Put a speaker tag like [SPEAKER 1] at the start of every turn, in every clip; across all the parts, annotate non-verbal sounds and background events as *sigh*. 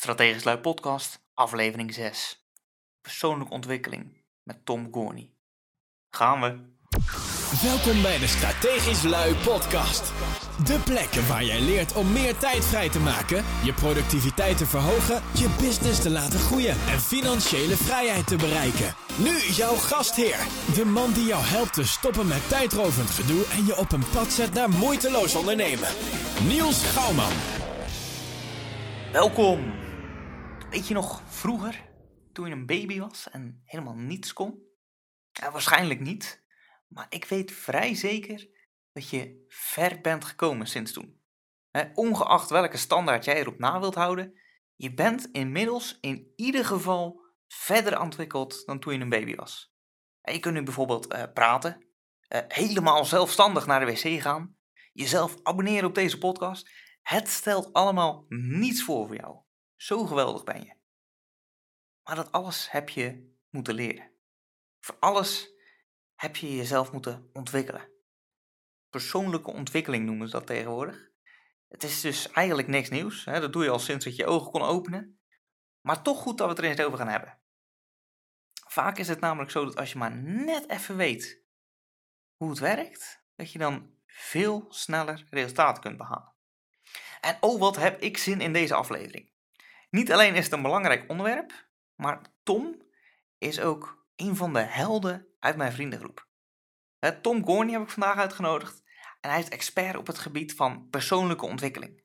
[SPEAKER 1] Strategisch Lui Podcast, aflevering 6. Persoonlijke ontwikkeling met Tom Gorney. Gaan we.
[SPEAKER 2] Welkom bij de Strategisch Lui Podcast. De plek waar jij leert om meer tijd vrij te maken, je productiviteit te verhogen, je business te laten groeien en financiële vrijheid te bereiken. Nu jouw gastheer, de man die jou helpt te stoppen met tijdrovend gedoe en je op een pad zet naar moeiteloos ondernemen. Niels Gouwman.
[SPEAKER 1] Welkom. Weet je nog vroeger, toen je een baby was en helemaal niets kon? Ja, waarschijnlijk niet. Maar ik weet vrij zeker dat je ver bent gekomen sinds toen. ongeacht welke standaard jij erop na wilt houden, je bent inmiddels in ieder geval verder ontwikkeld dan toen je een baby was. je kunt nu bijvoorbeeld eh, praten, eh, helemaal zelfstandig naar de wc gaan, jezelf abonneren op deze podcast. Het stelt allemaal niets voor voor jou. Zo geweldig ben je. Maar dat alles heb je moeten leren. Voor alles heb je jezelf moeten ontwikkelen. Persoonlijke ontwikkeling noemen ze dat tegenwoordig. Het is dus eigenlijk niks nieuws. Hè? Dat doe je al sinds dat je ogen kon openen. Maar toch goed dat we het er eens over gaan hebben. Vaak is het namelijk zo dat als je maar net even weet hoe het werkt, dat je dan veel sneller resultaten kunt behalen. En oh, wat heb ik zin in deze aflevering. Niet alleen is het een belangrijk onderwerp, maar Tom is ook een van de helden uit mijn vriendengroep. Tom Gorney heb ik vandaag uitgenodigd en hij is expert op het gebied van persoonlijke ontwikkeling.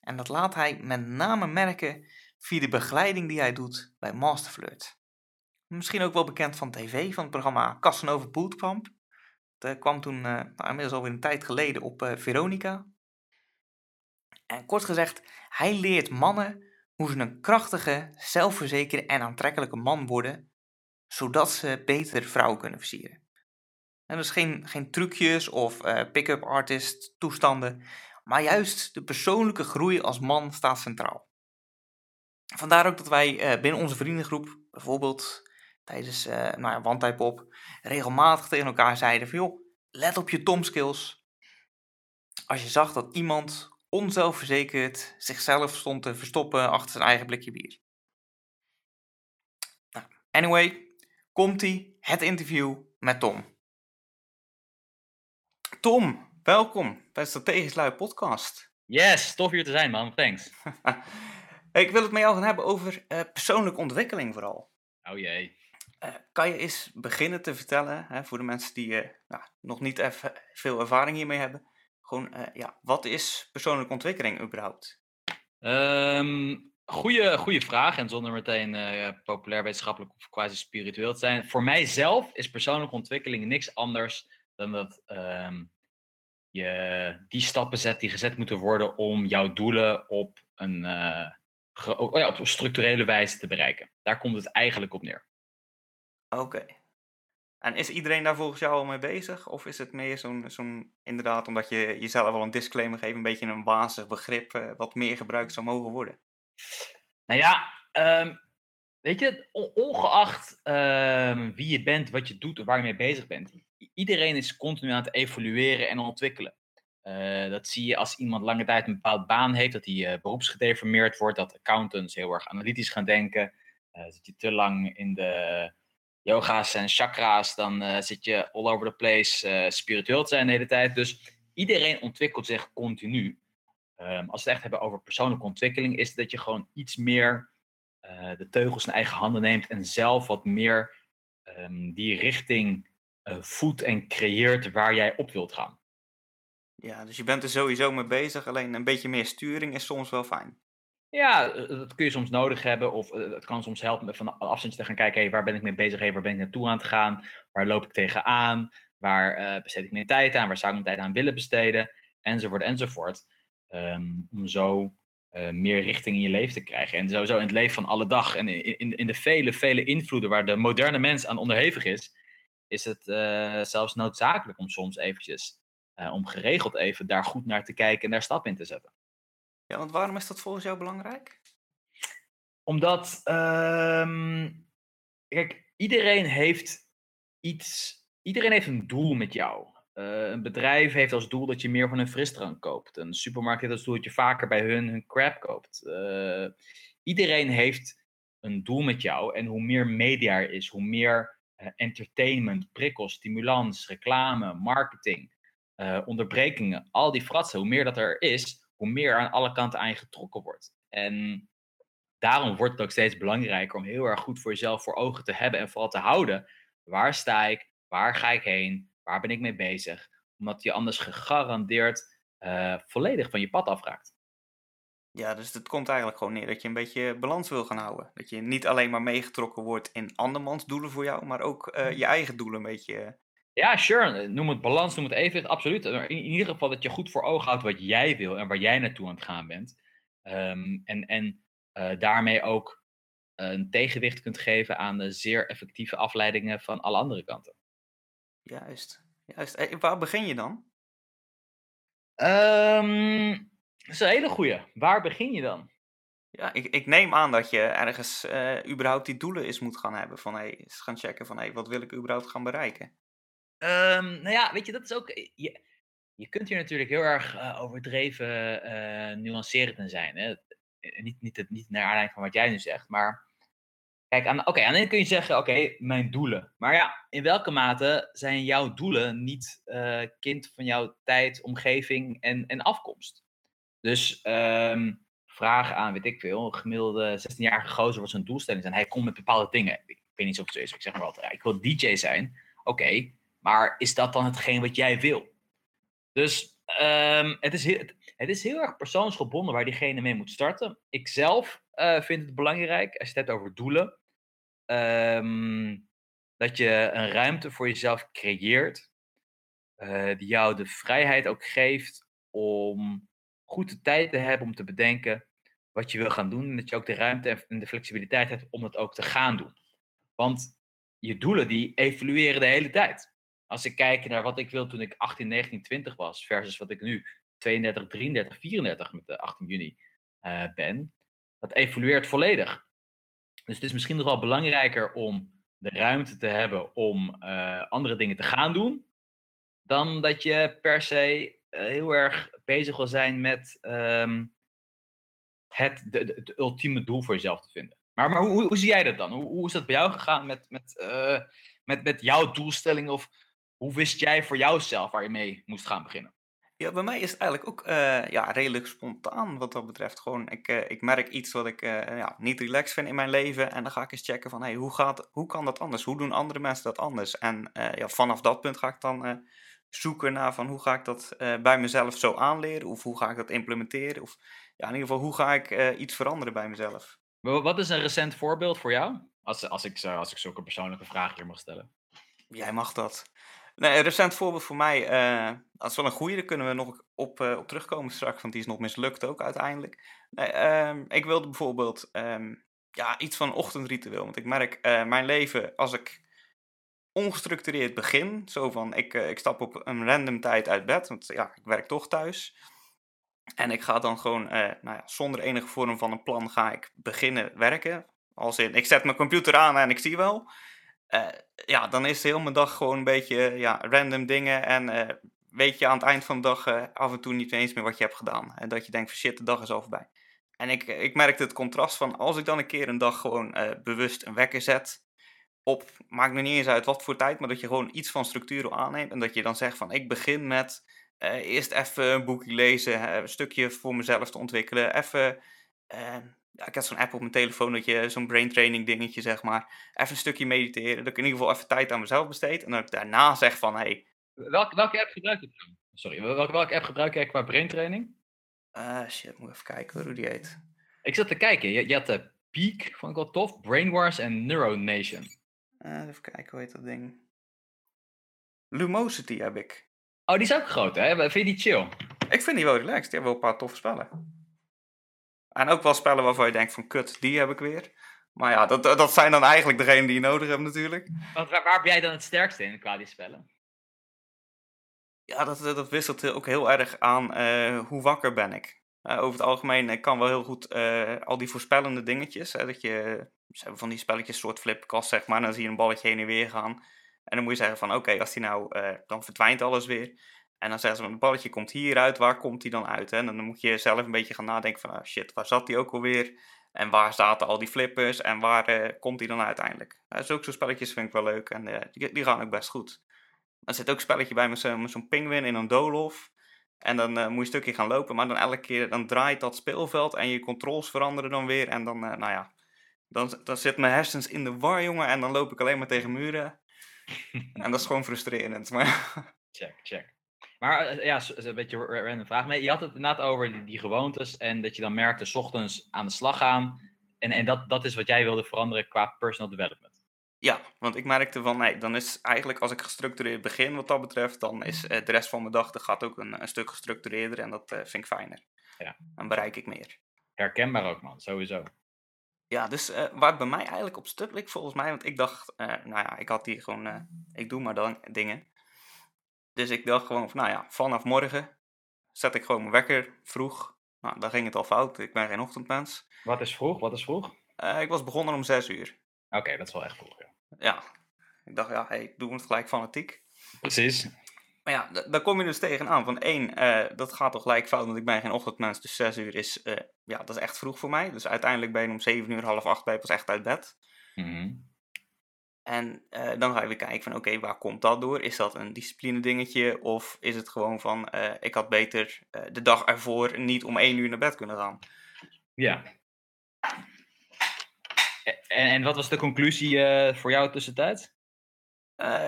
[SPEAKER 1] En dat laat hij met name merken via de begeleiding die hij doet bij Masterflirt. Misschien ook wel bekend van tv, van het programma Casanova Bootcamp. Dat kwam toen, uh, nou, inmiddels alweer een tijd geleden, op uh, Veronica. En kort gezegd, hij leert mannen hoe een krachtige, zelfverzekerde en aantrekkelijke man worden zodat ze beter vrouwen kunnen versieren. En dus geen, geen trucjes of uh, pick-up artist toestanden, maar juist de persoonlijke groei als man staat centraal. Vandaar ook dat wij uh, binnen onze vriendengroep, bijvoorbeeld tijdens uh, nou ja, One Type Pop, regelmatig tegen elkaar zeiden van let op je tomskills. Als je zag dat iemand onzelfverzekerd zichzelf stond te verstoppen achter zijn eigen blikje bier. Nou, anyway, komt-ie, het interview met Tom. Tom, welkom bij Strategisch Lui podcast.
[SPEAKER 3] Yes, tof hier te zijn man, thanks. *laughs*
[SPEAKER 1] ik wil het met jou gaan hebben over uh, persoonlijke ontwikkeling vooral.
[SPEAKER 3] Oh jee.
[SPEAKER 1] Uh, kan je eens beginnen te vertellen, hè, voor de mensen die uh, nou, nog niet even veel ervaring hiermee hebben, gewoon, ja, wat is persoonlijke ontwikkeling überhaupt?
[SPEAKER 3] Um, Goeie, goede vraag en zonder meteen uh, populair wetenschappelijk of quasi spiritueel te zijn. Voor mijzelf is persoonlijke ontwikkeling niks anders dan dat um, je die stappen zet die gezet moeten worden om jouw doelen op een, uh, oh ja, op een structurele wijze te bereiken. Daar komt het eigenlijk op neer.
[SPEAKER 1] Oké. En is iedereen daar volgens jou al mee bezig? Of is het meer zo'n, zo'n inderdaad, omdat je jezelf al een disclaimer geeft, een beetje een wazig begrip uh, wat meer gebruikt zou mogen worden?
[SPEAKER 3] Nou ja, um, weet je, ongeacht um, wie je bent, wat je doet of waar je mee bezig bent, iedereen is continu aan het evolueren en ontwikkelen. Uh, dat zie je als iemand lange tijd een bepaalde baan heeft, dat hij uh, beroepsgedeformeerd wordt, dat accountants heel erg analytisch gaan denken. Zit je te lang in de yoga's en chakra's, dan zit je all over the place spiritueel te zijn de hele tijd. Dus iedereen ontwikkelt zich continu. Um, als we het echt hebben over persoonlijke ontwikkeling, is dat je gewoon iets meer uh, de teugels in eigen handen neemt en zelf wat meer um, die richting voedt en creëert waar jij op wilt gaan.
[SPEAKER 1] Ja, dus je bent er sowieso mee bezig, alleen een beetje meer sturing is soms wel fijn.
[SPEAKER 3] Ja, eh, dat kun je soms nodig hebben, of het kan soms helpen met van afstandje te gaan kijken, waar ben ik mee bezig, hey, waar ben ik naartoe aan het gaan, waar loop ik tegenaan, waar besteed ik mijn tijd aan, waar zou ik mijn tijd aan willen besteden, enzovoort, enzovoort. Um, om zo meer richting in je leven te krijgen. En sowieso in het leven van alle dag en in, in, de vele, vele invloeden waar de moderne mens aan onderhevig is, is het zelfs noodzakelijk om soms eventjes, om geregeld even daar goed naar te kijken en daar stap in te zetten.
[SPEAKER 1] Ja, want waarom is dat volgens jou belangrijk?
[SPEAKER 3] Omdat, um, kijk, iedereen heeft iets, iedereen heeft een doel met jou. Uh, een bedrijf heeft als doel dat je meer van hun frisdrank koopt. Een supermarkt heeft als doel dat je vaker bij hun hun crap koopt. Uh, iedereen heeft een doel met jou. En hoe meer media er is, hoe meer uh, entertainment, prikkels, stimulans, reclame, marketing, onderbrekingen, al die fratsen, hoe meer dat er is, hoe meer aan alle kanten aan je getrokken wordt. En daarom wordt het ook steeds belangrijker om heel erg goed voor jezelf voor ogen te hebben en vooral te houden. Waar sta ik? Waar ga ik heen? Waar ben ik mee bezig? Omdat je anders gegarandeerd uh, volledig van je pad afraakt.
[SPEAKER 1] Ja, dus het komt eigenlijk gewoon neer dat je een beetje balans wil gaan houden. Dat je niet alleen maar meegetrokken wordt in andermans doelen voor jou, maar ook uh, je eigen doelen een beetje.
[SPEAKER 3] Ja, sure. Noem het balans, noem het evenwicht, absoluut. In, in ieder geval dat je goed voor ogen houdt wat jij wil en waar jij naartoe aan het gaan bent. Um, en en uh, daarmee ook een tegenwicht kunt geven aan de zeer effectieve afleidingen van alle andere kanten.
[SPEAKER 1] Juist. Juist. En waar begin je dan?
[SPEAKER 3] Um, dat is een hele goeie. Waar begin je dan?
[SPEAKER 1] Ja, ik, ik neem aan dat je ergens uh, überhaupt die doelen eens moet gaan hebben. Van, hey, eens gaan checken van, hey, wat wil ik überhaupt gaan bereiken?
[SPEAKER 3] Um, nou ja, weet je, dat is ook... Je, je kunt hier natuurlijk heel erg uh, overdreven uh, nuancerend in zijn. Hè? Niet, niet, niet naar aanleiding van wat jij nu zegt, maar... Kijk, oké, okay, aan de ene kun je zeggen, oké, mijn doelen. Maar ja, in welke mate zijn jouw doelen niet kind van jouw tijd, omgeving en, en afkomst? Dus um, vraag aan, weet ik veel, een gemiddelde 16-jarige gozer wat zijn doelstelling zijn. Hij komt met bepaalde dingen. Ik weet niet of het zo is, ik zeg maar altijd, ik wil DJ zijn. Oké, maar is dat dan hetgeen wat jij wil? Dus um, het, is heel, het, is heel erg persoonsgebonden waar diegene mee moet starten. Ik zelf uh, vind het belangrijk, als je het hebt over doelen, um, dat je een ruimte voor jezelf creëert, uh, die jou de vrijheid ook geeft om goed de tijd te hebben om te bedenken wat je wil gaan doen. En dat je ook de ruimte en de flexibiliteit hebt om dat ook te gaan doen. Want je doelen die evolueren de hele tijd. Als ik kijk naar wat ik wil toen ik 18, 19, 20 was, versus wat ik nu 32, 33, 34 met de 18 juni uh, ben, dat evolueert volledig. Dus het is misschien nog wel belangrijker om de ruimte te hebben om uh, andere dingen te gaan doen, dan dat je per se uh, heel erg bezig wil zijn met um, het, de, het ultieme doel voor jezelf te vinden. Maar, maar hoe, hoe zie jij dat dan? Hoe, hoe is dat bij jou gegaan met, met, met, met jouw doelstelling? Of hoe wist jij voor jouzelf waar je mee moest gaan beginnen?
[SPEAKER 1] Ja, bij mij is het eigenlijk ook uh, ja, redelijk spontaan wat dat betreft. Gewoon, ik, uh, ik merk iets wat ik uh, ja, niet relaxed vind in mijn leven. En dan ga ik eens checken van, hey, hoe, gaat, hoe kan dat anders? Hoe doen andere mensen dat anders? En ja, vanaf dat punt ga ik dan zoeken naar van, hoe ga ik dat bij mezelf zo aanleren? Of hoe ga ik dat implementeren? Of ja, in ieder geval, hoe ga ik iets veranderen bij mezelf?
[SPEAKER 3] Wat is een recent voorbeeld voor jou? Als, als, ik, als ik zulke persoonlijke vragen hier mag stellen.
[SPEAKER 1] Jij mag dat. Nee, een recent voorbeeld voor mij, uh, dat is wel een goede, daar kunnen we nog op, uh, op terugkomen straks, want die is nog mislukt ook uiteindelijk. Nee, um, ik wilde bijvoorbeeld um, ja, iets van een ochtendritueel, want ik merk uh, mijn leven, als ik ongestructureerd begin, zo van ik, ik stap op een random tijd uit bed, want ja, ik werk toch thuis. En ik ga dan gewoon, nou ja, zonder enige vorm van een plan, ga ik beginnen werken. Als in, ik zet mijn computer aan en ik zie wel. Uh, ja, dan is heel mijn dag gewoon een beetje ja, random dingen. En uh, weet je aan het eind van de dag uh, af en toe niet eens meer wat je hebt gedaan. En dat je denkt van shit, de dag is al voorbij. En ik, ik merkte het contrast van als ik dan een keer een dag gewoon bewust een wekker zet. Op, maakt me niet eens uit wat voor tijd, maar dat je gewoon iets van structuur aanneemt. En dat je dan zegt van ik begin met eerst even een boekje lezen, een stukje voor mezelf te ontwikkelen. Even ja, ik had zo'n app op mijn telefoon, dat je zo'n brain training dingetje, zeg maar. Even een stukje mediteren, dat ik in ieder geval even tijd aan mezelf besteed. En dat ik daarna zeg van, hey...
[SPEAKER 3] Welke, welke app gebruik je? Sorry, welke, welke app gebruik jij qua brain training?
[SPEAKER 1] Uh, shit, moet even kijken hoe die heet.
[SPEAKER 3] Ik zat te kijken, je, je had de Peak, vond ik wel tof, Brain Wars en Neuronation.
[SPEAKER 1] Uh, even kijken, hoe heet dat ding? Lumosity heb ik.
[SPEAKER 3] Oh, die is ook groot, hè? Vind je die chill?
[SPEAKER 1] Ik vind die wel relaxed, die hebben wel een paar toffe spellen. En ook wel spellen waarvan je denkt van kut, die heb ik weer. Maar ja, dat, dat zijn dan eigenlijk degenen die je nodig hebt natuurlijk.
[SPEAKER 3] Want waar, waar ben jij dan het sterkste in qua die spellen?
[SPEAKER 1] Ja, dat, dat wisselt ook heel erg aan uh, hoe wakker ben ik. Uh, over het algemeen ik kan wel heel goed uh, al die voorspellende dingetjes. Hè, dat je, ze hebben van die spelletjes soort flipkast zeg maar. Dan zie je een balletje heen en weer gaan. En dan moet je zeggen van oké, als die nou, dan verdwijnt alles weer. En dan zeggen ze, het balletje komt hieruit, waar komt die dan uit? Hè? En dan moet je zelf een beetje gaan nadenken van, ah, shit, waar zat die ook alweer? En waar zaten al die flippers en waar eh, komt die dan uiteindelijk? Uh, zulke soort spelletjes vind ik wel leuk en eh, die, die, gaan ook best goed. Er zit ook een spelletje bij met zo'n zo pinguïn in een doolhof. En dan moet je een stukje gaan lopen, maar dan elke keer dan draait dat speelveld en je controls veranderen dan weer. En dan, nou ja, dan, dan zit mijn hersens in de war, jongen. En dan loop ik alleen maar tegen muren. *laughs* en dat is gewoon frustrerend. Maar...
[SPEAKER 3] check, check. Maar ja, een beetje een random vraag. Maar je had het inderdaad over die, die gewoontes en dat je dan merkte, s ochtends aan de slag gaan. En, en dat, dat is wat jij wilde veranderen qua personal development.
[SPEAKER 1] Ja, want ik merkte van, nee, dan is eigenlijk als ik gestructureerd begin wat dat betreft, dan is uh, de rest van mijn dag, dat gaat ook een, een stuk gestructureerder en dat uh, vind ik fijner.
[SPEAKER 3] Ja.
[SPEAKER 1] Dan bereik ik meer.
[SPEAKER 3] Herkenbaar ook, man, sowieso.
[SPEAKER 1] Ja, dus uh, waar bij mij eigenlijk op stuk ligt, volgens mij, want ik dacht, nou ja, ik had hier gewoon, ik doe maar dan dingen. Dus ik dacht gewoon van, nou ja, vanaf morgen zet ik gewoon mijn wekker vroeg. Nou, dan ging het al fout. Ik ben geen ochtendmens.
[SPEAKER 3] Wat is vroeg? Wat is vroeg?
[SPEAKER 1] Uh, ik was begonnen om zes uur.
[SPEAKER 3] Oké, dat is wel echt vroeg, ja.
[SPEAKER 1] Ja. Ik dacht, ja, hey, ik doe het gelijk fanatiek.
[SPEAKER 3] Precies.
[SPEAKER 1] Maar ja, daar kom je dus tegenaan. Van één, uh, dat gaat toch gelijk fout, want ik ben geen ochtendmens. Dus zes uur is, uh, ja, dat is echt vroeg voor mij. Dus uiteindelijk ben je om zeven uur, half acht je pas echt uit bed.
[SPEAKER 3] Mm -hmm.
[SPEAKER 1] En uh, dan ga je weer kijken van oké, okay, waar komt dat door? Is dat een discipline dingetje? Of is het gewoon van uh, ik had beter uh, de dag ervoor niet om één uur naar bed kunnen gaan?
[SPEAKER 3] Ja. En, en wat was de conclusie voor jou tussentijd?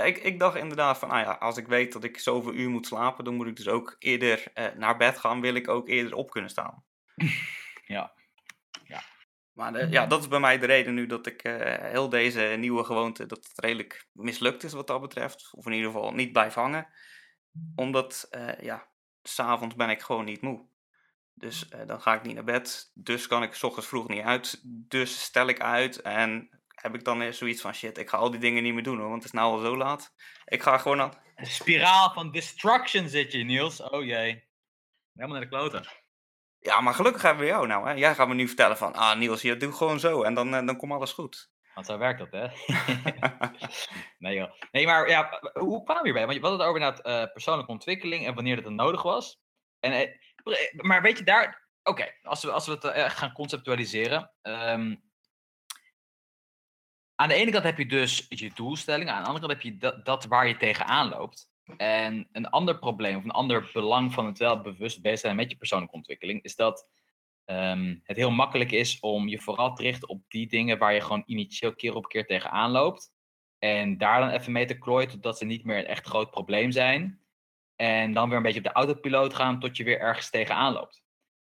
[SPEAKER 1] ik, ik dacht inderdaad van, nou ja, als ik weet dat ik zoveel uur moet slapen, dan moet ik dus ook eerder naar bed gaan, wil ik ook eerder op kunnen staan. *laughs*
[SPEAKER 3] Ja.
[SPEAKER 1] Maar de, ja, dat is bij mij de reden nu dat ik uh, heel deze nieuwe gewoonte, dat het redelijk mislukt is wat dat betreft. Of in ieder geval niet blijf hangen. Omdat, uh, ja, s'avonds ben ik gewoon niet moe. Dus dan ga ik niet naar bed. Dus kan ik s ochtends vroeg niet uit. Dus stel ik uit en heb ik dan zoiets van shit, ik ga al die dingen niet meer doen hoor, want het is nou al zo laat. Ik ga gewoon aan...
[SPEAKER 3] Een spiraal van destruction zit je, Niels. Oh jee. Helemaal naar de kloten.
[SPEAKER 1] Ja, maar gelukkig hebben we jou nou. Hè? Jij gaat me nu vertellen van, ah Niels, je doet gewoon zo en dan, uh, dan komt alles goed.
[SPEAKER 3] Want zo werkt dat, hè? *laughs* nee, joh. Nee, maar ja, hoe kwam je erbij? Want je had het over inderdaad uh, persoonlijke ontwikkeling en wanneer dat dan nodig was. En, uh, maar weet je daar... Oké, als, we, als we het gaan conceptualiseren. Um, aan de ene kant heb je dus je doelstelling. Aan de andere kant heb je dat, dat waar je tegenaan loopt. En een ander probleem of een ander belang van het wel bewust bezig zijn met je persoonlijke ontwikkeling is dat um, het heel makkelijk is om je vooral te richten op die dingen waar je gewoon initieel keer op keer tegenaan loopt. En daar dan even mee te klooien totdat ze niet meer een echt groot probleem zijn. En dan weer een beetje op de autopiloot gaan tot je weer ergens tegenaan loopt.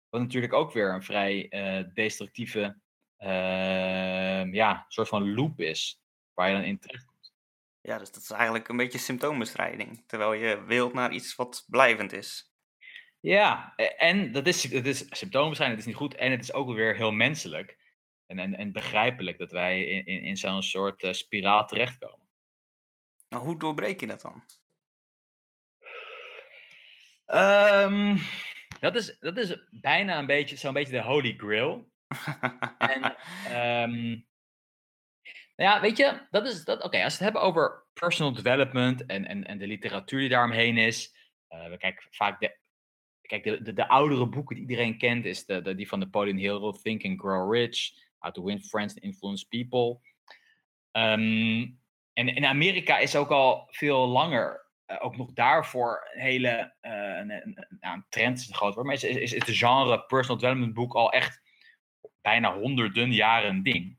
[SPEAKER 3] Wat natuurlijk ook weer een vrij uh, destructieve uh, ja, soort van loop is waar je dan in terecht
[SPEAKER 1] ja, dus dat is eigenlijk een beetje symptoombestrijding. Terwijl je wilt naar iets wat blijvend is.
[SPEAKER 3] Ja, en dat is, dat is symptoombestrijding, het is niet goed. En het is ook weer heel menselijk en, en, en begrijpelijk dat wij in, in, in zo'n soort uh, spiraal terechtkomen.
[SPEAKER 1] Nou, hoe doorbreek je dat dan?
[SPEAKER 3] Um, dat, is, dat is bijna een beetje zo'n beetje de holy grail. *laughs* en um, nou ja, weet je, dat is dat. Oké, als we het hebben over personal development en, en, en de literatuur die daaromheen is. Uh, we kijken vaak de, kijk, de, de, de, oudere boeken die iedereen kent, is de, de, die van Napoleon Hill, Think and Grow Rich, How to Win Friends and Influence People. Um, en in Amerika is ook al veel langer, uh, ook nog daarvoor een hele een, een, trend is een groot maar is, is, is het genre personal development boek al echt bijna honderden jaren een ding.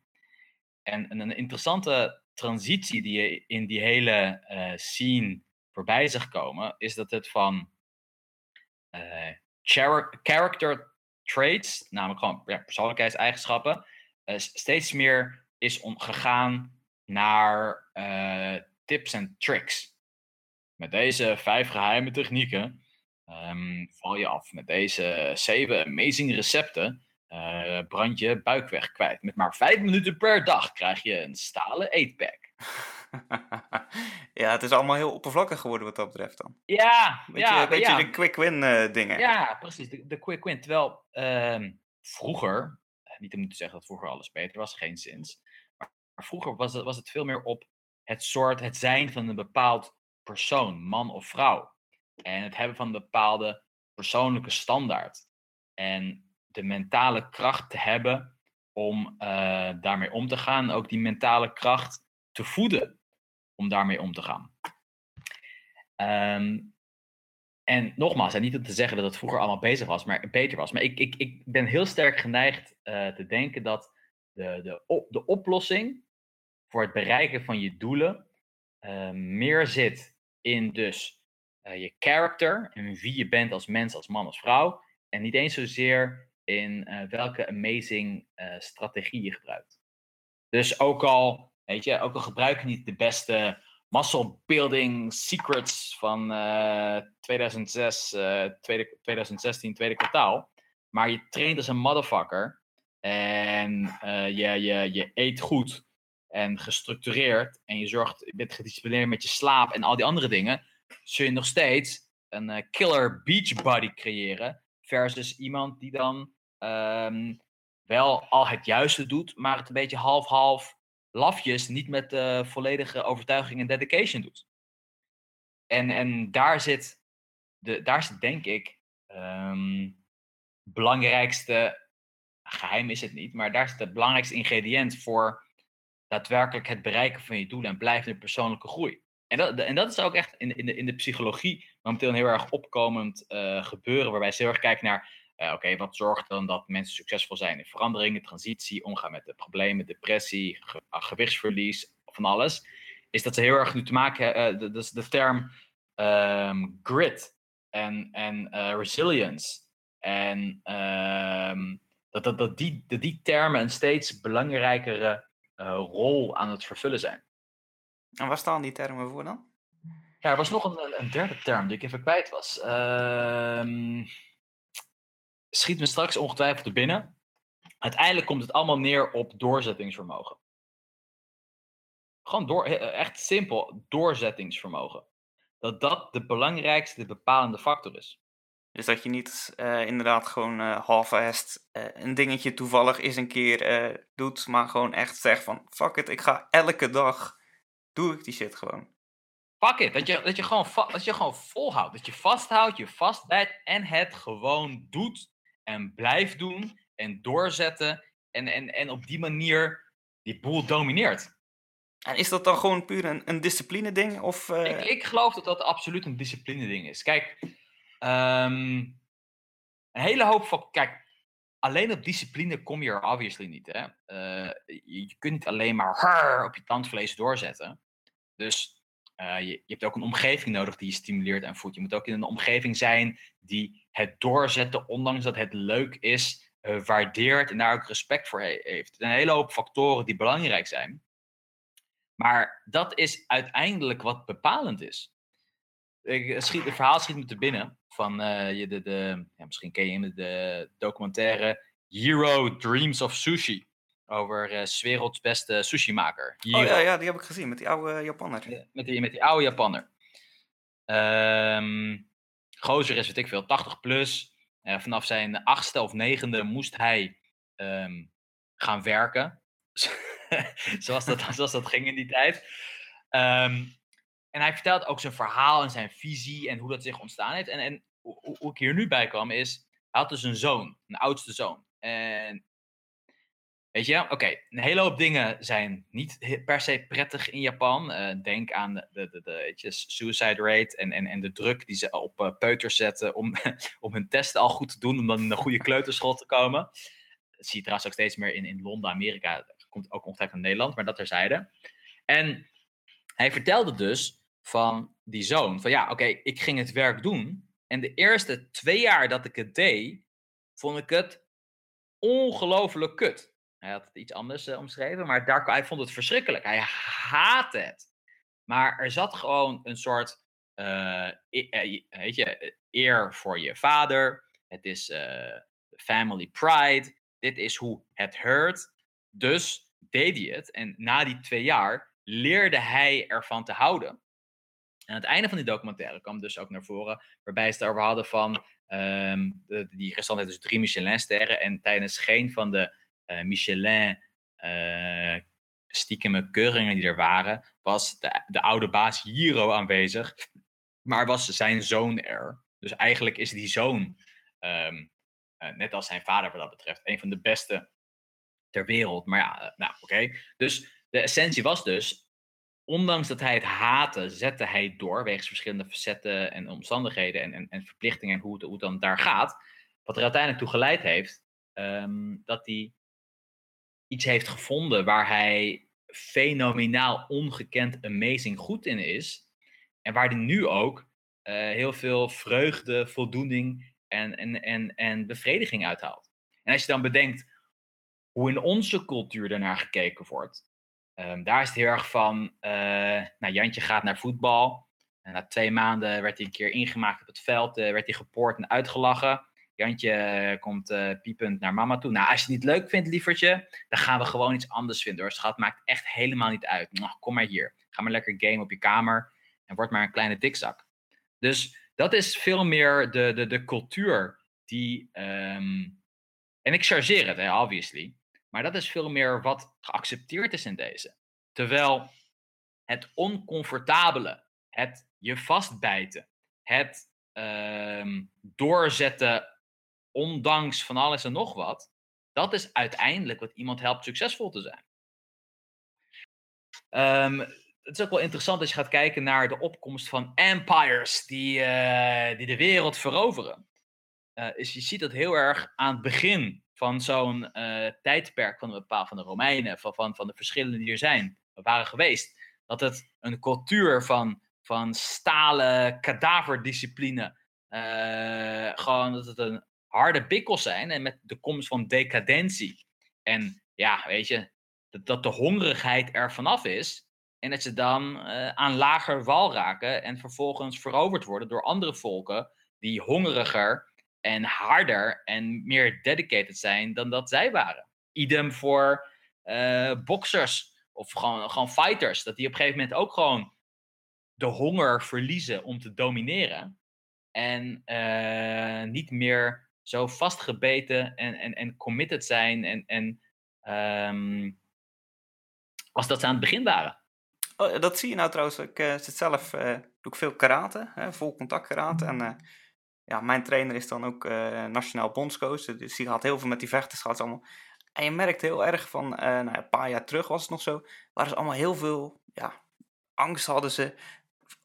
[SPEAKER 3] En, een interessante transitie die je in die hele uh, scene voorbij zag komen, is dat het van uh, character traits, namelijk gewoon persoonlijkheidseigenschappen, uh, steeds meer is gegaan naar tips en tricks. Met deze vijf geheime technieken um, val je af. Met deze zeven amazing recepten uh, brand je buikweg kwijt. Met maar vijf minuten per dag krijg je een stalen eetpack. *laughs*
[SPEAKER 1] ja, het is allemaal heel oppervlakkig geworden wat dat betreft dan.
[SPEAKER 3] Ja,
[SPEAKER 1] beetje,
[SPEAKER 3] ja.
[SPEAKER 1] beetje
[SPEAKER 3] ja.
[SPEAKER 1] de quick win uh, dingen.
[SPEAKER 3] Ja, precies. De, de quick win. Terwijl uh, vroeger, eh, niet om te zeggen dat vroeger alles beter was, geen zins. Maar, maar vroeger was het, was het veel meer op het soort, het zijn van een bepaald persoon, man of vrouw. En het hebben van een bepaalde persoonlijke standaard. En de mentale kracht te hebben om eh, daarmee om te gaan. Ook die mentale kracht te voeden om daarmee om te gaan. Ehm, en nogmaals, en niet om te zeggen dat het vroeger allemaal bezig was, maar beter was. Maar ik, ik, ik ben heel sterk geneigd eh, te denken dat de, de, op, de oplossing voor het bereiken van je doelen uh, meer zit in dus je character en wie je bent als mens, als man, als vrouw. En niet eens zozeer in uh, welke amazing strategie je gebruikt. Dus ook al, weet je, ook al gebruik je niet de beste muscle building secrets van 2006, tweede, 2016, tweede kwartaal. Maar je traint als een motherfucker. En je, je, je eet goed en gestructureerd en je zorgt, je bent gedisciplineerd met je slaap en al die andere dingen, zul je nog steeds een killer beach body creëren versus iemand die dan um, wel al het juiste doet, maar het een beetje half-half lafjes, niet met uh, volledige overtuiging en dedication doet. En, en daar zit, de, daar zit denk ik um, belangrijkste, geheim is het niet, maar daar zit het belangrijkste ingrediënt voor daadwerkelijk het bereiken van je doelen en blijvende persoonlijke groei. En dat, en dat is ook echt in, in, de, in de psychologie momenteel een heel erg opkomend uh, gebeuren, waarbij ze heel erg kijken naar, uh, oké, wat zorgt dan dat mensen succesvol zijn in veranderingen, transitie, omgaan met de problemen, depressie, ge, uh, gewichtsverlies, van alles, is dat ze heel erg nu te maken hebben, dus de term um, grit en, en resilience. En um, dat, dat, dat, die, dat die termen een steeds belangrijkere rol aan het vervullen zijn.
[SPEAKER 1] En waar staan die termen voor dan?
[SPEAKER 3] Ja, er was nog een, een derde term die ik even kwijt was. Uh, schiet me straks ongetwijfeld te binnen. Uiteindelijk komt het allemaal neer op doorzettingsvermogen. Gewoon door, echt simpel, doorzettingsvermogen. Dat dat de belangrijkste, de bepalende factor is.
[SPEAKER 1] Dus dat je niet uh, inderdaad gewoon uh, half-assed uh, een dingetje toevallig eens een keer doet, maar gewoon echt zegt van fuck it, ik ga elke dag, doe ik die shit gewoon.
[SPEAKER 3] Fuck it, dat je, dat je, gewoon, dat je gewoon volhoudt, dat je vasthoudt, je vastbijt en het gewoon doet en blijft doen en doorzetten en, en, en op die manier die boel domineert.
[SPEAKER 1] En is dat dan gewoon puur een, een discipline ding? Of,
[SPEAKER 3] ik, ik geloof dat dat absoluut een discipline ding is. Kijk, Um, een hele hoop van. Kijk, alleen op discipline kom je er obviously niet. Hè? Uh, je, je, kunt niet alleen maar op je tandvlees doorzetten. Dus uh, je, hebt ook een omgeving nodig die je stimuleert en voedt. Je moet ook in een omgeving zijn die het doorzetten, ondanks dat het leuk is, uh, waardeert en daar ook respect voor he heeft. Een hele hoop factoren die belangrijk zijn. Maar dat is uiteindelijk wat bepalend is. Ik schiet, het verhaal schiet me te binnen van uh, de, de, ja, misschien ken je de documentaire Hero Dreams of Sushi. Over uh, werelds beste sushi-maker.
[SPEAKER 1] Oh ja, ja, die heb ik gezien met die oude Japanner.
[SPEAKER 3] met, die, met die oude Japanner. Um, gozer is, weet ik veel, 80 plus. Uh, vanaf zijn achtste of negende moest hij um, gaan werken. *laughs* zoals, dat, *laughs* zoals dat ging in die tijd. Um, en hij vertelt ook zijn verhaal en zijn visie en hoe dat zich ontstaan heeft. En, en hoe, hoe ik hier nu bij kwam is, hij had dus een zoon, een oudste zoon. En weet je, oké, een hele hoop dingen zijn niet per se prettig in Japan. Uh, denk aan de, de, de, suicide rate en, en, en de druk die ze op uh, peuters zetten om, *laughs* om hun testen al goed te doen, om dan in een goede kleuterschool te komen. Dat zie je trouwens ook steeds meer in, in Londen, Amerika. Dat komt ook ongetwijfeld in Nederland, maar dat terzijde. En hij vertelde dus van die zoon. Van ja, oké, ik ging het werk doen. En de eerste twee jaar dat ik het deed, vond ik het ongelooflijk kut. Hij had het iets anders uh, omschreven, maar daar, hij vond het verschrikkelijk. Hij haatte het. Maar er zat gewoon een soort, uh, weet je, eer voor je vader. Het is family pride. Dit is hoe het hoort. Dus deed hij het. En na die twee jaar leerde hij ervan te houden. En aan het einde van die documentaire kwam dus ook naar voren, waarbij ze het over hadden van de, die restaurant heeft dus drie Michelin-sterren. En tijdens geen van de Michelin uh, stiekeme keuringen die er waren, was de, de oude baas Hiro aanwezig, maar was zijn zoon er. Dus eigenlijk is die zoon, um, uh, net als zijn vader wat dat betreft, een van de beste ter wereld. Maar ja, nou oké. Dus de essentie was dus, ondanks dat hij het haatte, zette hij door wegens verschillende facetten en omstandigheden en, en, en verplichtingen en hoe het, hoe dan daar gaat. Wat er uiteindelijk toe geleid heeft ehm, dat hij iets heeft gevonden waar hij fenomenaal ongekend amazing goed in is. En waar hij nu ook uh, heel veel vreugde, voldoening en, en, en, en bevrediging uithaalt. En als je dan bedenkt hoe in onze cultuur daarnaar gekeken wordt. Um, daar is het heel erg van, uh, nou Jantje gaat naar voetbal. En na twee maanden werd hij een keer ingemaakt op het veld, uh, werd hij gepoord en uitgelachen. Jantje komt uh, piepend naar mama toe. Nou, als je het niet leuk vindt, lievertje, dan gaan we gewoon iets anders vinden hoor. Schat, maakt echt helemaal niet uit. Nou, kom maar hier. Ga maar lekker game op je kamer en word maar een kleine dikzak. Dus dat is veel meer de, de, de cultuur die. Um, en ik chargeer het, obviously. Maar dat is veel meer wat geaccepteerd is in deze. Terwijl het oncomfortabele, het je vastbijten, het um, doorzetten ondanks van alles en nog wat, dat is uiteindelijk wat iemand helpt succesvol te zijn. Um, het is ook wel interessant als je gaat kijken naar de opkomst van empires die, uh, die de wereld veroveren. Is, je ziet dat heel erg aan het begin van zo'n uh, tijdperk van een bepaald van de Romeinen, van, van, van de verschillende die er zijn, waren geweest. Dat het een cultuur van, van stalen kadaverdiscipline, gewoon dat het een harde bikkels zijn en met de komst van decadentie. En ja, weet je, dat, dat de hongerigheid er vanaf is. En dat ze dan uh, aan lager wal raken en vervolgens veroverd worden door andere volken die hongeriger en harder en meer dedicated zijn dan dat zij waren. Idem voor uh, boxers of gewoon, gewoon fighters. Dat die op een gegeven moment ook gewoon de honger verliezen om te domineren. En uh, niet meer zo vastgebeten en, en, en committed zijn en, en um, als dat ze aan het begin waren.
[SPEAKER 1] Oh, dat zie je nou trouwens. Ik uh, zit zelf, doe ik veel karate, hè, vol contact karate. En uh, ja, mijn trainer is dan ook nationaal bondscoach. Dus die gaat heel veel met die vechters. Gaat allemaal. En je merkt heel erg van, nou, een paar jaar terug was het nog zo. Waren ze allemaal heel veel, ja, angst hadden ze.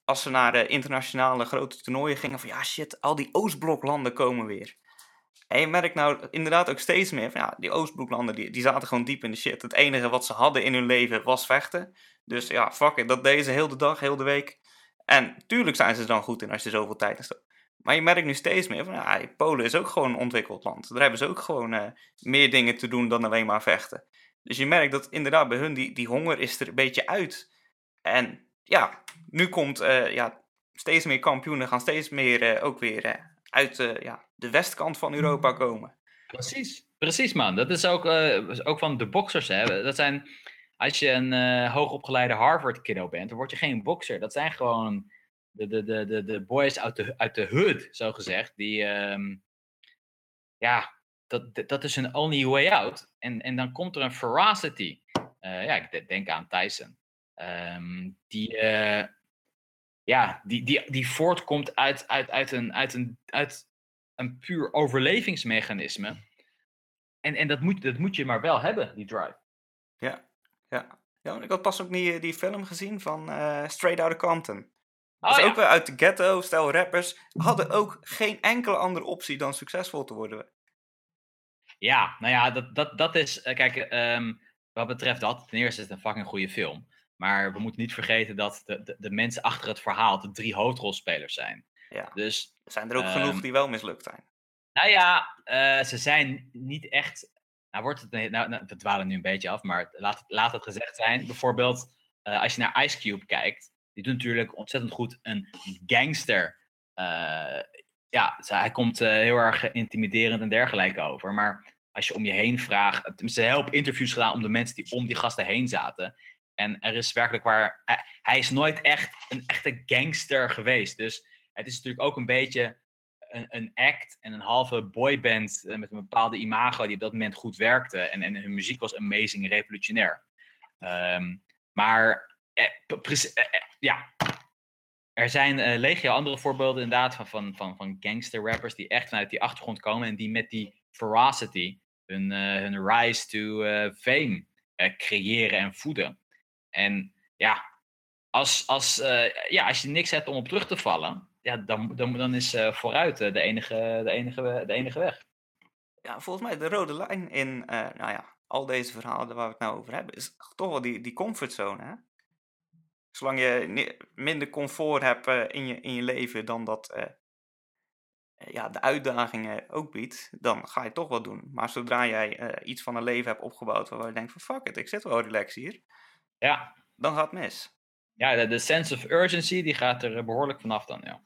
[SPEAKER 1] Als ze naar internationale grote toernooien gingen. Van ja, shit, al die Oostbloklanden komen weer. En je merkt nou inderdaad ook steeds meer van ja, die Oostbloklanden die, die zaten gewoon diep in de shit. Het enige wat ze hadden in hun leven was vechten. Dus ja, fuck it, dat deden ze heel de dag, heel de week. En tuurlijk zijn ze er dan goed in als je zoveel tijd in. Maar je merkt nu steeds meer van ja, Polen is ook gewoon een ontwikkeld land. Daar hebben ze ook gewoon uh, meer dingen te doen dan alleen maar vechten. Dus je merkt dat inderdaad bij hun die, die honger is er een beetje uit. En ja, nu komt uh, ja, steeds meer kampioenen gaan steeds meer uh, ook weer uit ja, de westkant van Europa mm. komen.
[SPEAKER 3] Precies, precies man. Dat is ook, uh, ook van de boxers. Hè. Dat zijn, als je een uh, hoogopgeleide Harvard kiddo bent, dan word je geen boxer. Dat zijn gewoon de, de, de, de, de boys uit de, uit de hood, zo gezegd. Die, um, ja, dat, dat is een only way out. En, en dan komt er een ferocity. Uh, ja, ik denk aan Tyson. Um, die, ja, die, die, die voortkomt uit, uit, uit, een, uit, een, uit een puur overlevingsmechanisme. En, en dat, moet, dat moet je maar wel hebben, die drive.
[SPEAKER 1] Ja, ja. ja ik had pas ook die, die film gezien van uh, Straight Outta Compton.
[SPEAKER 3] Oh,
[SPEAKER 1] dat is
[SPEAKER 3] ja.
[SPEAKER 1] ook weer uit de ghetto, stel rappers hadden ook geen enkele andere optie dan succesvol te worden.
[SPEAKER 3] Ja, nou ja, dat, dat, dat is, uh, kijk, um, wat betreft dat, ten eerste is het een fucking goede film. Maar we moeten niet vergeten dat de, de, de mensen achter het verhaal de drie hoofdrolspelers zijn.
[SPEAKER 1] Ja.
[SPEAKER 3] Dus,
[SPEAKER 1] zijn er ook um, genoeg die wel mislukt zijn?
[SPEAKER 3] Nou ja, uh, ze zijn niet echt. Nou, wordt het, nou, nou, we dwalen nu een beetje af, maar laat, laat het gezegd zijn. Bijvoorbeeld, uh, als je naar Ice Cube kijkt, die doet natuurlijk ontzettend goed een gangster. Uh, ja, hij komt heel erg intimiderend en dergelijke over. Maar als je om je heen vraagt. Ze hebben interviews gedaan om de mensen die om die gasten heen zaten. En er is werkelijk waar. Hij is nooit echt een echte gangster geweest. Dus het is natuurlijk ook een beetje een, een act en een halve boyband met een bepaalde imago die op dat moment goed werkte. En, en hun muziek was amazing, revolutionair. Um, maar eh, eh, eh, ja, er zijn uh, legio andere voorbeelden inderdaad van, van, van, van gangster rappers die echt vanuit die achtergrond komen en die met die ferocity hun, eh, hun rise to eh, fame eh, creëren en voeden. En ja, als, als, eh, ja, als je niks hebt om op terug te vallen, ja, dan, dan, dan is eh, vooruit eh, de, enige, de, enige, de enige weg.
[SPEAKER 1] Ja, volgens mij de rode lijn in, nou ja, al deze verhalen waar we het nou over hebben, is toch wel die, die comfortzone, hè? Zolang je minder comfort hebt in, je, in je leven dan dat ja, de uitdagingen ook biedt, dan ga je toch wel doen. Maar zodra jij iets van een leven hebt opgebouwd waarvan je denkt van fuck it, ik zit wel relaxed hier,
[SPEAKER 3] Ja,
[SPEAKER 1] dan gaat het mis.
[SPEAKER 3] ja de, de sense of urgency die gaat er eh, behoorlijk vanaf dan, ja.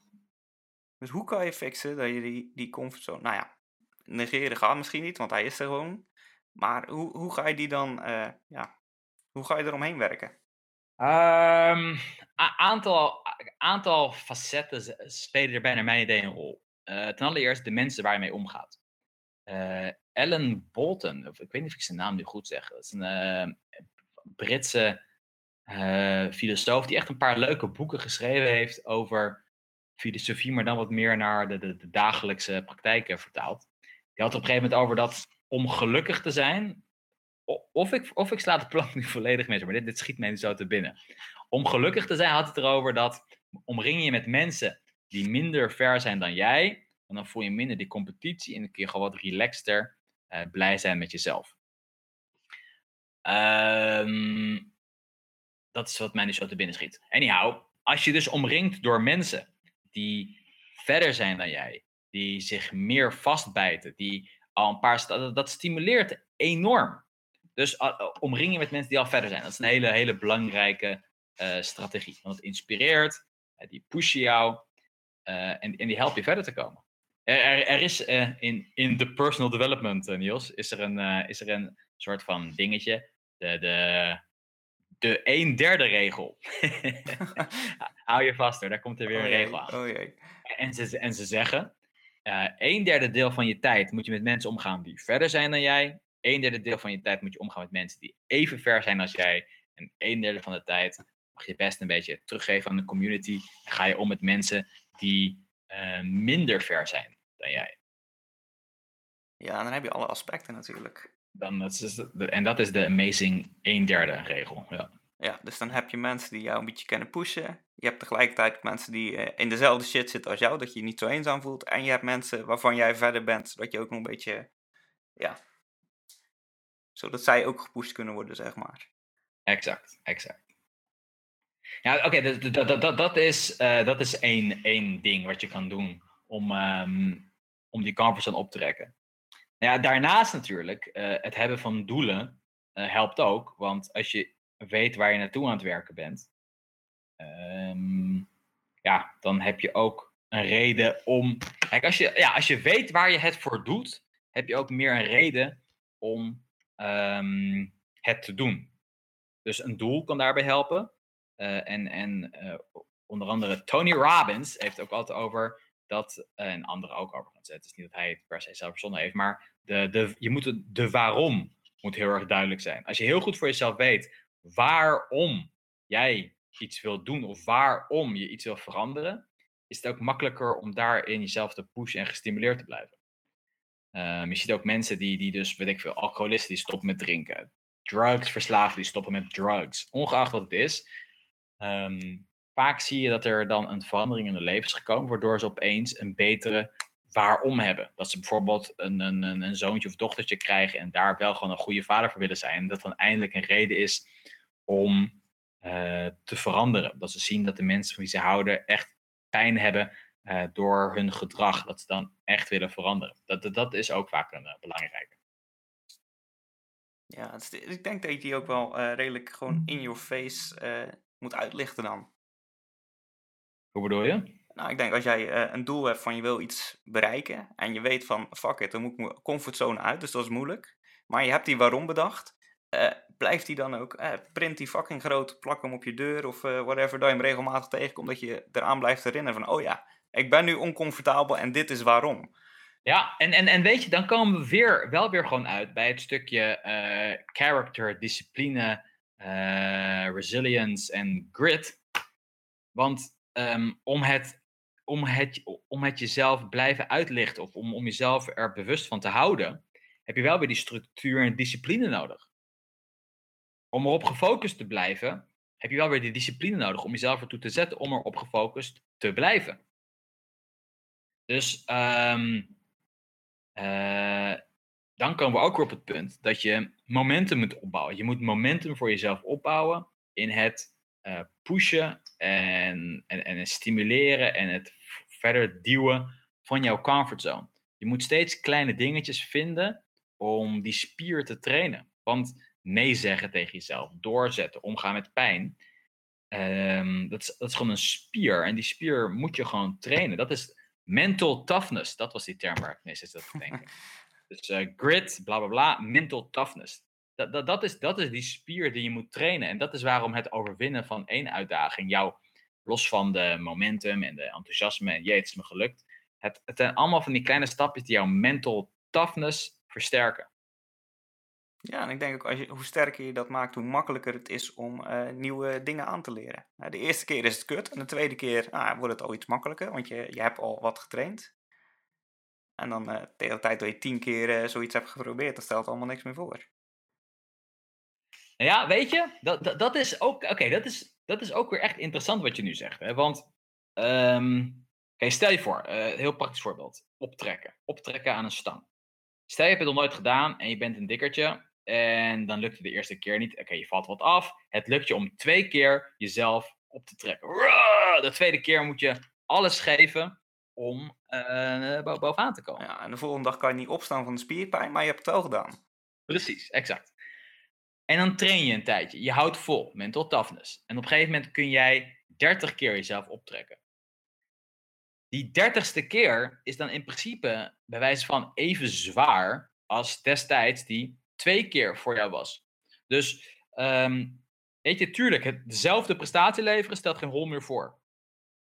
[SPEAKER 1] Dus hoe kan je fixen dat je die, die comfortzone, nou ja, negeren gaat misschien niet, want hij is er gewoon. Maar hoe, hoe ga je die dan, eh, ja, hoe ga je eromheen werken?
[SPEAKER 3] Ehm, a- aantal, aantal facetten spelen er bij naar mijn idee een rol. Eh, ten allereerst de mensen waar je mee omgaat. Ellen Bolton, of ik weet niet of ik zijn naam nu goed zeg. Dat is een Britse eh, filosoof die echt een paar leuke boeken geschreven heeft over filosofie, maar dan wat meer naar de, de, de dagelijkse praktijken vertaald. Die had op een gegeven moment over dat om gelukkig te zijn, of ik, of ik sla de plank nu *laughs* volledig mis, maar dit, dit schiet mij nu zo te binnen. Om gelukkig te zijn had het erover dat omring je met mensen die minder ver zijn dan jij, en dan voel je minder die competitie en dan kun je gewoon wat relaxter eh, blij zijn met jezelf. Ehm, dat is wat mij nu zo te binnen schiet. Anyhow, als je dus omringt door mensen die verder zijn dan jij, die zich meer vastbijten, die al een paar, dat, dat stimuleert enorm. Dus uh, omring je met mensen die al verder zijn. Dat is een hele, hele belangrijke eh, strategie. Want het inspireert, eh, die pushen jou eh, en, en die helpen je verder te komen. Er, er, er is eh, in, in de personal development, eh, Niels, is er, een, eh, is er een soort van dingetje. De, de, de een derde regel. *laughs* Hou je vast hoor, daar komt er weer
[SPEAKER 1] Oh
[SPEAKER 3] een
[SPEAKER 1] jee,
[SPEAKER 3] regel aan.
[SPEAKER 1] Oh.
[SPEAKER 3] En ze, en ze zeggen, eh een derde deel van je tijd moet je met mensen omgaan die verder zijn dan jij. Een derde deel van je tijd moet je omgaan met mensen die even ver zijn als jij. En een derde van de tijd mag je best een beetje teruggeven aan de community. En ga je om met mensen die eh, minder ver zijn dan jij.
[SPEAKER 1] Ja, dan heb je alle aspecten natuurlijk.
[SPEAKER 3] Dan, dat is, de- en dat is de amazing een derde regel. Ja.
[SPEAKER 1] Ja, dus dan heb je mensen die jou een beetje kunnen pushen. Je hebt tegelijkertijd mensen die eh, in dezelfde shit zitten als jou, dat je je niet zo eenzaam voelt. En je hebt mensen waarvan jij verder bent, zodat je ook nog een beetje, ja, zodat zij ook gepusht kunnen worden, zeg maar.
[SPEAKER 3] Exact, exact. Ja, oké, dus dat, dat, dat, dat is, eh, dat is één, één ding wat je kan doen om, ehm, om die comfortzone op te trekken. Nou ja, daarnaast natuurlijk, eh, het hebben van doelen eh, helpt ook. Want als je weet waar je naartoe aan het werken bent, ehm, ja, dan heb je ook een reden om. Kijk, als je, ja, als je weet waar je het voor doet, heb je ook meer een reden om ehm, het te doen. Dus een doel kan daarbij helpen. Eh, en en onder andere Tony Robbins heeft ook altijd over dat, eh, en anderen ook overigens, het is niet dat hij het per se zelf verzonnen heeft, maar de, de, je moet het, de waarom moet heel erg duidelijk zijn. Als je heel goed voor jezelf weet waarom jij iets wil doen of waarom je iets wil veranderen, is het ook makkelijker om daarin jezelf te pushen en gestimuleerd te blijven. Ehm, je ziet ook mensen die, die dus, weet ik veel, alcoholisten die stoppen met drinken. Drugsverslaafden die stoppen met drugs. Ongeacht wat het is. Ehm, vaak zie je dat er dan een verandering in hun leven is gekomen, waardoor ze opeens een betere waarom hebben. Dat ze bijvoorbeeld een, een, een zoontje of dochtertje krijgen en daar wel gewoon een goede vader voor willen zijn. En dat dan eindelijk een reden is om eh, te veranderen. Dat ze zien dat de mensen van wie ze houden echt pijn hebben eh, door hun gedrag. Dat ze dan echt willen veranderen. Dat, dat, dat is ook vaak een uh, belangrijke.
[SPEAKER 1] Ja, ik denk dat je die ook wel eh, redelijk gewoon in your face eh, moet uitlichten dan.
[SPEAKER 3] Hoe bedoel je?
[SPEAKER 1] Nou, ik denk als jij eh, een doel hebt van je wil iets bereiken en je weet van fuck it, dan moet ik mijn comfortzone uit, dus dat is moeilijk. Maar je hebt die waarom bedacht, eh, blijft die dan ook, eh, print die fucking groot, plak hem op je deur of whatever, dat je hem regelmatig tegenkomt, dat je eraan blijft herinneren van oh ja, ik ben nu oncomfortabel en dit is waarom.
[SPEAKER 3] Ja, en, en, en weet je, dan komen we weer, wel weer gewoon uit bij het stukje character, discipline, resilience en grit. Want ehm, om, het, om, het, om het jezelf blijven uitlichten of om, om jezelf er bewust van te houden, heb je wel weer die structuur en discipline nodig. Om erop gefocust te blijven, heb je wel weer die discipline nodig om jezelf ertoe te zetten om erop gefocust te blijven. Dus ehm, eh, dan komen we ook weer op het punt dat je momentum moet opbouwen. Je moet momentum voor jezelf opbouwen in het uh, pushen en, en, en stimuleren en het verder duwen van jouw comfortzone. Je moet steeds kleine dingetjes vinden om die spier te trainen. Want nee zeggen tegen jezelf, doorzetten, omgaan met pijn. Ehm, dat, is, dat is gewoon een spier. En die spier moet je gewoon trainen. Dat is mental toughness. Dat was die term waar ik meest zit te denken. *laughs* dus uh, grit, bla bla bla, mental toughness. Dat, dat, dat, is, dat is die spier die je moet trainen. En dat is waarom het overwinnen van één uitdaging jou, los van de momentum en de enthousiasme en jee, het is me gelukt. Het, het zijn allemaal van die kleine stapjes die jouw mental toughness versterken.
[SPEAKER 1] Ja, en ik denk ook als je, hoe sterker je dat maakt, hoe makkelijker het is om uh, nieuwe dingen aan te leren. Nou, de eerste keer is het kut en de tweede keer nou, wordt het al iets makkelijker, want je, je hebt al wat getraind. En dan uh, tegen de tijd dat je tien keer uh, zoiets hebt geprobeerd, dan stelt allemaal niks meer voor.
[SPEAKER 3] Ja, weet je, dat, dat, dat is ook, oké, dat, is, dat is ook weer echt interessant wat je nu zegt. Hè? Want, um, okay, stel je voor, heel praktisch voorbeeld, optrekken. Optrekken aan een stang. Stel je hebt het nog nooit gedaan en je bent een dikkertje en dan lukt het de eerste keer niet. Oké, je valt wat af. Het lukt je om twee keer jezelf op te trekken. De tweede keer moet je alles geven om uh, bovenaan te komen.
[SPEAKER 1] Ja, en de volgende dag kan je niet opstaan van de spierpijn, maar je hebt het wel gedaan.
[SPEAKER 3] Precies, exact. En dan train je een tijdje. Je houdt vol, mental toughness. En op een gegeven moment kun jij 30 keer jezelf optrekken. Die dertigste keer is dan in principe bij wijze van even zwaar als destijds die twee keer voor jou was. Dus um, weet je, tuurlijk, het, dezelfde prestatie leveren stelt geen hol meer voor.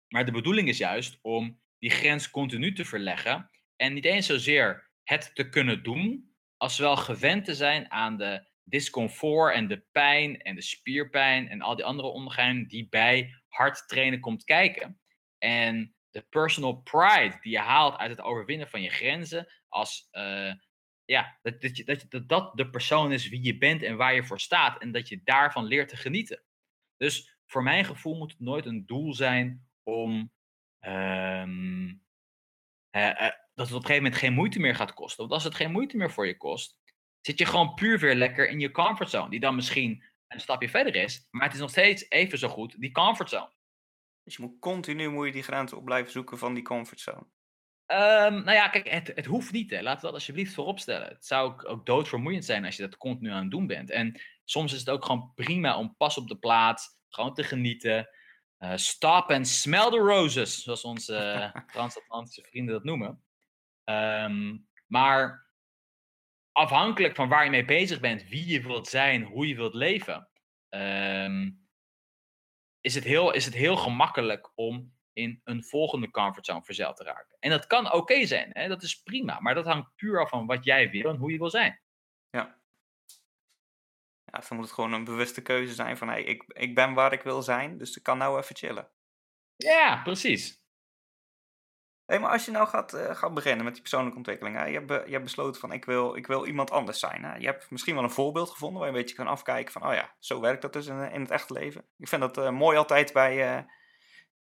[SPEAKER 3] Maar de bedoeling is juist om die grens continu te verleggen en niet eens zozeer het te kunnen doen, als wel gewend te zijn aan de discomfort en de pijn en de spierpijn en al die andere ondergangen die bij hard trainen komt kijken. En de personal pride die je haalt uit het overwinnen van je grenzen als uh, ja, dat, dat, dat, dat de persoon is wie je bent en waar je voor staat. En dat je daarvan leert te genieten. Dus voor mijn gevoel moet het nooit een doel zijn om. Uh, uh, dat het op een gegeven moment geen moeite meer gaat kosten. Want als het geen moeite meer voor je kost, zit je gewoon puur weer lekker in je comfortzone. Die dan misschien een stapje verder is, maar het is nog steeds even zo goed die comfortzone.
[SPEAKER 1] Dus je moet continu moet je die grenzen op blijven zoeken van die comfortzone.
[SPEAKER 3] Um, nou ja, kijk, het, het hoeft niet. Hè. Laten we dat alsjeblieft voorop stellen. Het zou ook, ook doodvermoeiend zijn als je dat continu aan het doen bent. En soms is het ook gewoon prima om pas op de plaats, gewoon te genieten. Uh, stop and smell the roses, zoals onze uh, *laughs* transatlantische vrienden dat noemen. Um, maar afhankelijk van waar je mee bezig bent, wie je wilt zijn, hoe je wilt leven, um, is, het heel, is het heel gemakkelijk om in een volgende comfortzone verzeild te raken. En dat kan oké zijn, hè? dat is prima. Maar dat hangt puur af van wat jij wil en hoe je wil zijn.
[SPEAKER 1] Ja. Ja, dan moet het gewoon een bewuste keuze zijn van, hey, ik, ik ben waar ik wil zijn, dus ik kan nou even chillen.
[SPEAKER 3] Ja, precies.
[SPEAKER 1] Hey, maar als je nou gaat, uh, gaat beginnen met die persoonlijke ontwikkeling, hè? Je, hebt, je hebt besloten van ik wil, ik wil iemand anders zijn. Hè? Je hebt misschien wel een voorbeeld gevonden waar je een beetje kan afkijken van, oh ja, zo werkt dat dus in, in het echte leven. Ik vind dat uh, mooi altijd bij, uh,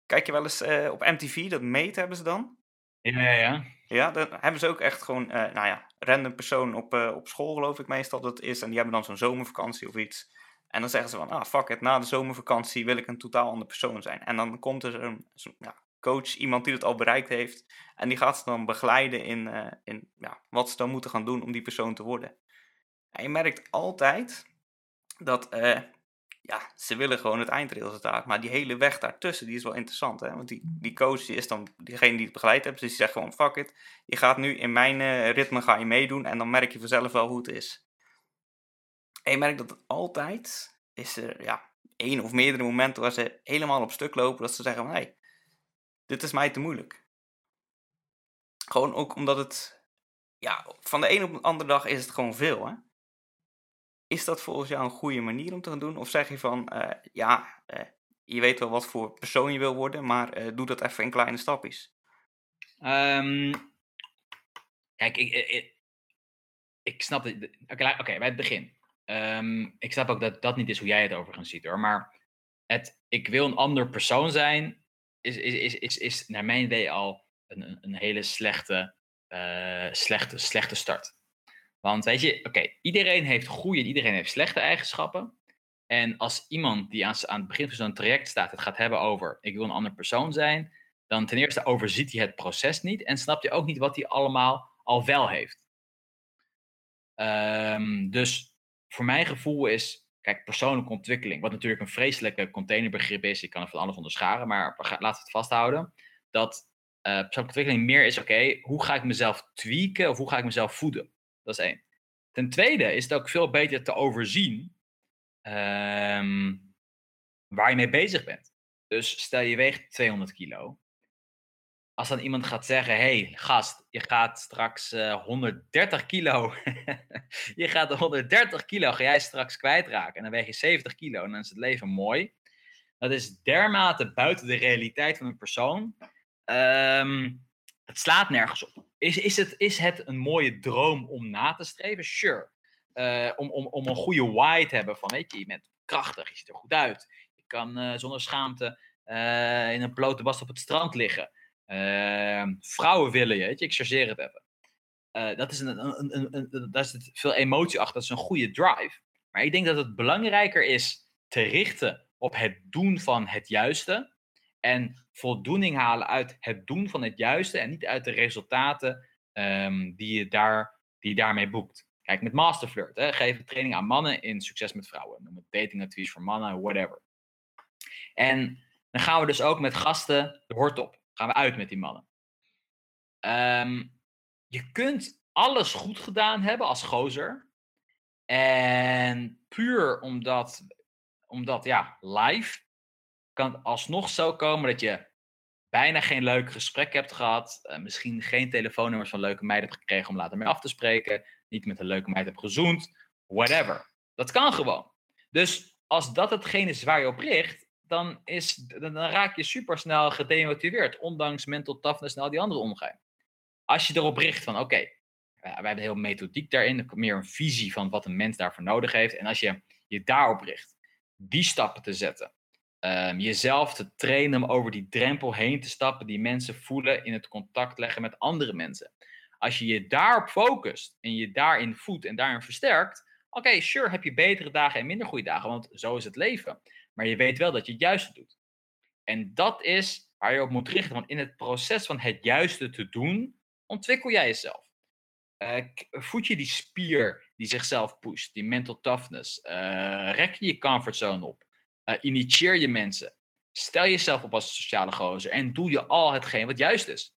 [SPEAKER 1] Kijk je wel eens op MTV, dat meet hebben ze dan?
[SPEAKER 3] Ja, ja, ja.
[SPEAKER 1] Ja, dan hebben ze ook echt gewoon, nou ja, random persoon op, op school geloof ik meestal dat het is. En die hebben dan zo'n zomervakantie of iets. En dan zeggen ze van, ah fuck it, na de zomervakantie wil ik een totaal andere persoon zijn. En dan komt er zo'n zo, ja, coach, iemand die het al bereikt heeft. En die gaat ze dan begeleiden in, in ja, wat ze dan moeten gaan doen om die persoon te worden. En je merkt altijd dat ja, ze willen gewoon het eindresultaat. Maar die hele weg daartussen, die is wel interessant. Hè? Want die, die coach die is dan degene die het begeleid hebt. Dus die zegt gewoon, fuck it. Je gaat nu in mijn uh, ritme ga je meedoen. En dan merk je vanzelf wel hoe het is. En je merkt dat het altijd is er ja, één of meerdere momenten waar ze helemaal op stuk lopen. Dat ze zeggen van, hey, dit is mij te moeilijk. Gewoon ook omdat het, ja, van de ene op de andere dag is het gewoon veel, hè. Is dat volgens jou een goede manier om te gaan doen? Of zeg je van, uh, ja, uh, je weet wel wat voor persoon je wil worden, maar uh, doe dat even in kleine stapjes?
[SPEAKER 3] Um, kijk, ik, ik, ik snap het. Oké, oké, bij het begin. Ehm, ik snap ook dat dat niet is hoe jij het overigens ziet hoor. Maar het, ik wil een ander persoon zijn, is, is, is, is, is naar mijn idee al een, een hele slechte, eh, slechte, slechte start. Want weet je, oké, iedereen heeft goede en iedereen heeft slechte eigenschappen. En als iemand die aan, aan het begin van zo'n traject staat, het gaat hebben over ik wil een ander persoon zijn, dan ten eerste overziet hij het proces niet en snapt hij ook niet wat hij allemaal al wel heeft. Ehm, dus voor mijn gevoel is, kijk, persoonlijke ontwikkeling, wat natuurlijk een vreselijke containerbegrip is, ik kan er van alles onderscharen, maar laten we het vasthouden, dat uh, persoonlijke ontwikkeling meer is, oké, hoe ga ik mezelf tweaken of hoe ga ik mezelf voeden? Dat is één. Ten tweede is het ook veel beter te overzien um, waar je mee bezig bent. Dus stel je weegt 200 kilo. Als dan iemand gaat zeggen: hey, gast, je gaat straks uh, eh, 130 kilo. *laughs* je gaat 130 kilo, ga jij straks kwijtraken. En dan weeg je 70 kilo en dan is het leven mooi. Dat is dermate buiten de realiteit van een persoon. Um, het slaat nergens op. Is, is, het, is het een mooie droom om na te streven? Sure. Uh, om, om, om een goede why te hebben van, weet je, je bent krachtig, je ziet er goed uit. Je kan uh, zonder schaamte in een blote bast op het strand liggen. Ehm, vrouwen willen je, weet je, ik chargeer het even. dat is een, een, een, een, daar zit veel emotie achter, dat is een goede drive. Maar ik denk dat het belangrijker is te richten op het doen van het juiste. En voldoening halen uit het doen van het juiste en niet uit de resultaten um, die, je daar, die je daarmee boekt. Kijk, met Masterflirt, hè, geven training aan mannen in succes met vrouwen. Noem het datingadvies voor mannen, whatever. En dan gaan we dus ook met gasten de hort op. Gaan we uit met die mannen. Um, je kunt alles goed gedaan hebben als gozer. En puur omdat, omdat ja, live kan het alsnog zo komen dat je bijna geen leuk gesprek hebt gehad. Uh, misschien geen telefoonnummers van leuke meiden hebt gekregen om later mee af te spreken. Niet met een leuke meid hebt gezoend. Whatever. Dat kan gewoon. Dus als dat hetgene is waar je op richt, dan, is, dan raak je super snel gedemotiveerd. Ondanks mental toughness en al die andere omgaan. Als je erop richt van, oké, we hebben heel methodiek daarin. Meer een visie van wat een mens daarvoor nodig heeft. En als je je daarop richt, die stappen te zetten um, jezelf te trainen om over die drempel heen te stappen die mensen voelen in het contact leggen met andere mensen. Als je je daarop focust en je daarin voedt en daarin versterkt, oké, sure, heb je betere dagen en minder goede dagen, want zo is het leven. Maar je weet wel dat je het juiste doet. En dat is waar je op moet richten, want in het proces van het juiste te doen, ontwikkel jij jezelf. Uh, voed je die spier die zichzelf pusht, die mental toughness. Uh, rek je je comfortzone op. Uh, initieer je mensen. Stel jezelf op als sociale gozer en doe je al hetgeen wat juist is.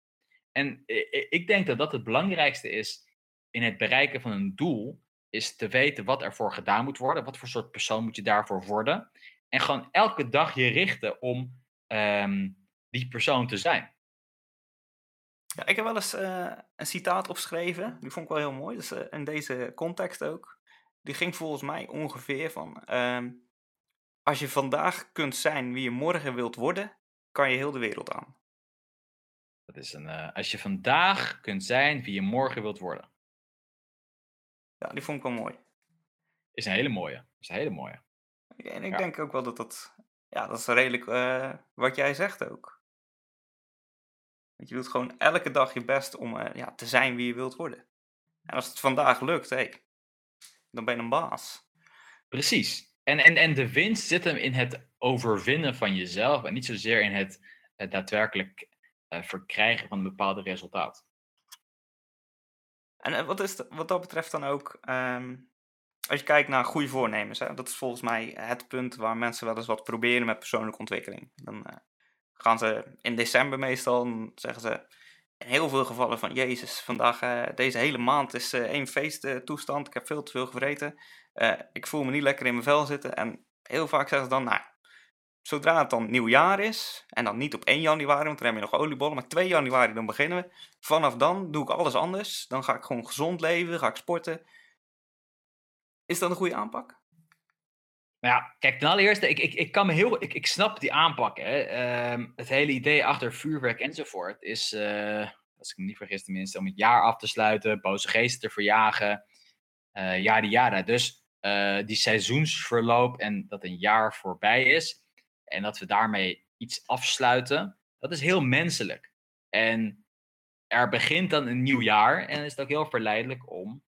[SPEAKER 3] En ik denk dat dat het belangrijkste is in het bereiken van een doel, is te weten wat er voor gedaan moet worden, wat voor soort persoon moet je daarvoor worden. En gewoon elke dag je richten om um, die persoon te zijn.
[SPEAKER 1] Ja, ik heb wel eens uh, een citaat opgeschreven, die vond ik wel heel mooi, dus uh, in deze context ook. Die ging volgens mij ongeveer van, um, als je vandaag kunt zijn wie je morgen wilt worden, kan je heel de wereld aan.
[SPEAKER 3] Dat is een, uh, als je vandaag kunt zijn wie je morgen wilt worden.
[SPEAKER 1] Ja, die vond ik wel mooi.
[SPEAKER 3] Is een hele mooie. Is een hele mooie.
[SPEAKER 1] En ik ja. denk ook wel dat dat, ja, dat is redelijk uh, wat jij zegt ook. Want je doet gewoon elke dag je best om uh, ja, te zijn wie je wilt worden. En als het vandaag lukt, hey, dan ben je een baas.
[SPEAKER 3] Precies. En, en, en de winst zit hem in het overwinnen van jezelf en niet zozeer in het, daadwerkelijk uh, verkrijgen van een bepaald resultaat.
[SPEAKER 1] En wat, is de, wat dat betreft dan ook, um, als je kijkt naar goede voornemens, hè, dat is volgens mij het punt waar mensen wel eens wat proberen met persoonlijke ontwikkeling. Dan uh, gaan ze in december meestal, dan zeggen ze in heel veel gevallen van, Jezus, vandaag, deze hele maand is één feesttoestand, ik heb veel te veel gevreten. Uh, ik voel me niet lekker in mijn vel zitten. En heel vaak zeggen ze dan, nou, zodra het dan nieuwjaar is, en dan niet op 1 januari, want dan heb je nog oliebollen, maar 2 januari dan beginnen we. Vanaf dan doe ik alles anders. Dan ga ik gewoon gezond leven, ga ik sporten. Is dat een goede aanpak?
[SPEAKER 3] Ja, kijk, ten allereerste, ik, ik, ik kan me heel, ik, ik snap die aanpak. Hè. Uh, het hele idee achter vuurwerk enzovoort is, uh, als ik me niet vergis tenminste, om het jaar af te sluiten, boze geesten te verjagen. uh, jaren jaren. Dus uh, die seizoensverloop en dat een jaar voorbij is en dat we daarmee iets afsluiten, dat is heel menselijk. En er begint dan een nieuw jaar en is het ook heel verleidelijk om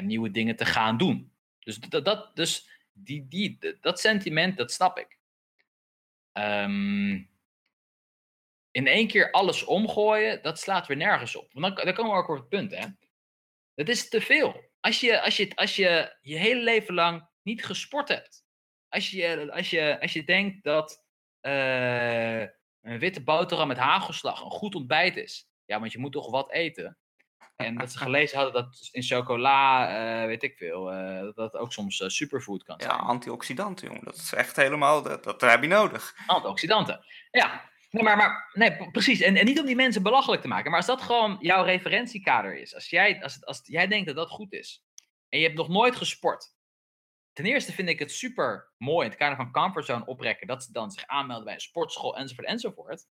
[SPEAKER 3] nieuwe dingen te gaan doen. Dus, dat, dat, dus die, die, dat sentiment, dat snap ik. Um, in één keer alles omgooien, dat slaat weer nergens op. Want dan, dan komen we ook op het punt, hè. Dat is te veel. Als je, als je, als je je hele leven lang niet gesport hebt. Als je, als je, als je denkt dat uh, een witte boterham met hagelslag een goed ontbijt is. Ja, want je moet toch wat eten. En dat ze *laughs* gelezen hadden dat in chocola, uh, weet ik veel, uh, dat dat ook soms superfood kan zijn.
[SPEAKER 1] Ja, antioxidanten, jongen. Dat is echt helemaal, dat, dat heb je nodig.
[SPEAKER 3] Antioxidanten, ja. Nee, maar, maar nee, precies. En, en niet om die mensen belachelijk te maken, maar als dat gewoon jouw referentiekader is, als jij, als, als jij denkt dat dat goed is, en je hebt nog nooit gesport. Ten eerste vind ik het super mooi in het kader van comfortzone oprekken, dat ze dan zich aanmelden bij een sportschool enzovoort enzovoort.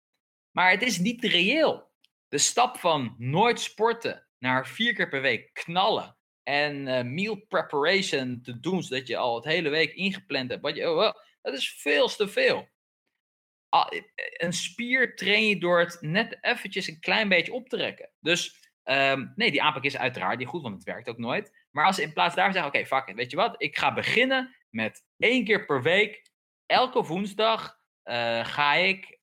[SPEAKER 3] Maar het is niet reëel. De stap van nooit sporten naar vier keer per week knallen en uh, meal preparation te doen, zodat je al het hele week ingepland hebt, wat je, oh, dat is veel te veel. Eh, een spier train je door het net eventjes een klein beetje op te rekken. Dus um, nee, die aanpak is uiteraard niet goed, want het werkt ook nooit. Maar als ze in plaats daarvan zeggen, oké, fuck it, weet je wat? Ik ga beginnen met één keer per week, elke woensdag, ga ik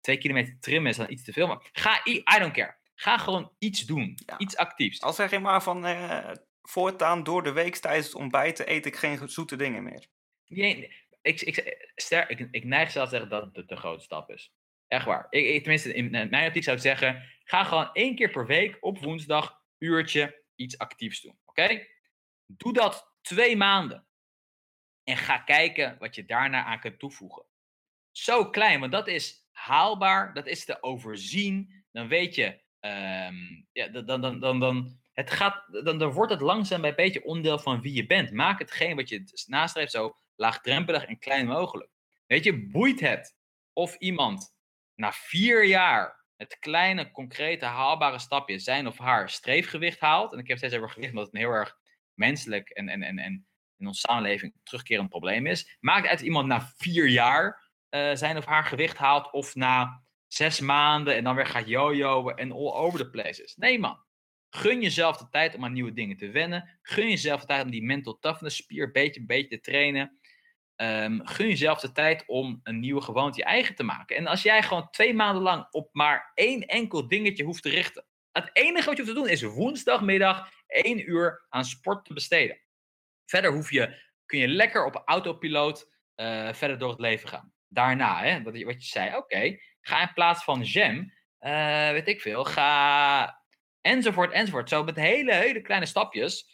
[SPEAKER 3] twee kilometer trimmen is dan iets te veel, maar ga, I don't care. Ga gewoon iets doen, ja. iets actiefs.
[SPEAKER 1] Als zeg je maar van, uh, voortaan door de week tijdens het ontbijten eet ik geen zoete dingen meer.
[SPEAKER 3] Nee, ik, ik, ster, ik, ik neig zelfs te zeggen dat het de, grote stap is. Echt waar. Ik, ik, tenminste, in mijn optiek zou ik zeggen, ga gewoon één keer per week op woensdag, uurtje, iets actiefs doen. Oké? Doe dat twee maanden. En ga kijken wat je daarna aan kunt toevoegen. Zo klein, want dat is haalbaar, dat is te overzien. Dan weet je, um, ja, dan, dan, dan, dan, het gaat, dan, dan wordt het langzaam bij een beetje onderdeel van wie je bent. Maak hetgeen wat je nastreeft zo laagdrempelig en klein mogelijk. Weet je, boeit het of iemand na vier jaar het kleine, concrete, haalbare stapje zijn of haar streefgewicht haalt. En ik heb steeds over gewicht, omdat het een heel erg menselijk en, en, en, en in onze samenleving terugkerend probleem is. Maakt uit iemand na vier jaar uh, zijn of haar gewicht haalt of na zes maanden en dan weer gaat jojoen en all over the places. Nee man. Gun jezelf de tijd om aan nieuwe dingen te wennen. Gun jezelf de tijd om die mental toughness spier beetje beetje te trainen. Um, gun jezelf de tijd om een nieuwe gewoonte je eigen te maken. En als jij gewoon twee maanden lang op maar één enkel dingetje hoeft te richten. Het enige wat je hoeft te doen is woensdagmiddag één uur aan sport te besteden. Verder hoef je, kun je lekker op autopiloot uh, verder door het leven gaan. Daarna, hè, wat, je, wat je zei, oké, ga in plaats van jam, uh, weet ik veel, ga enzovoort enzovoort. Zo met hele, hele kleine stapjes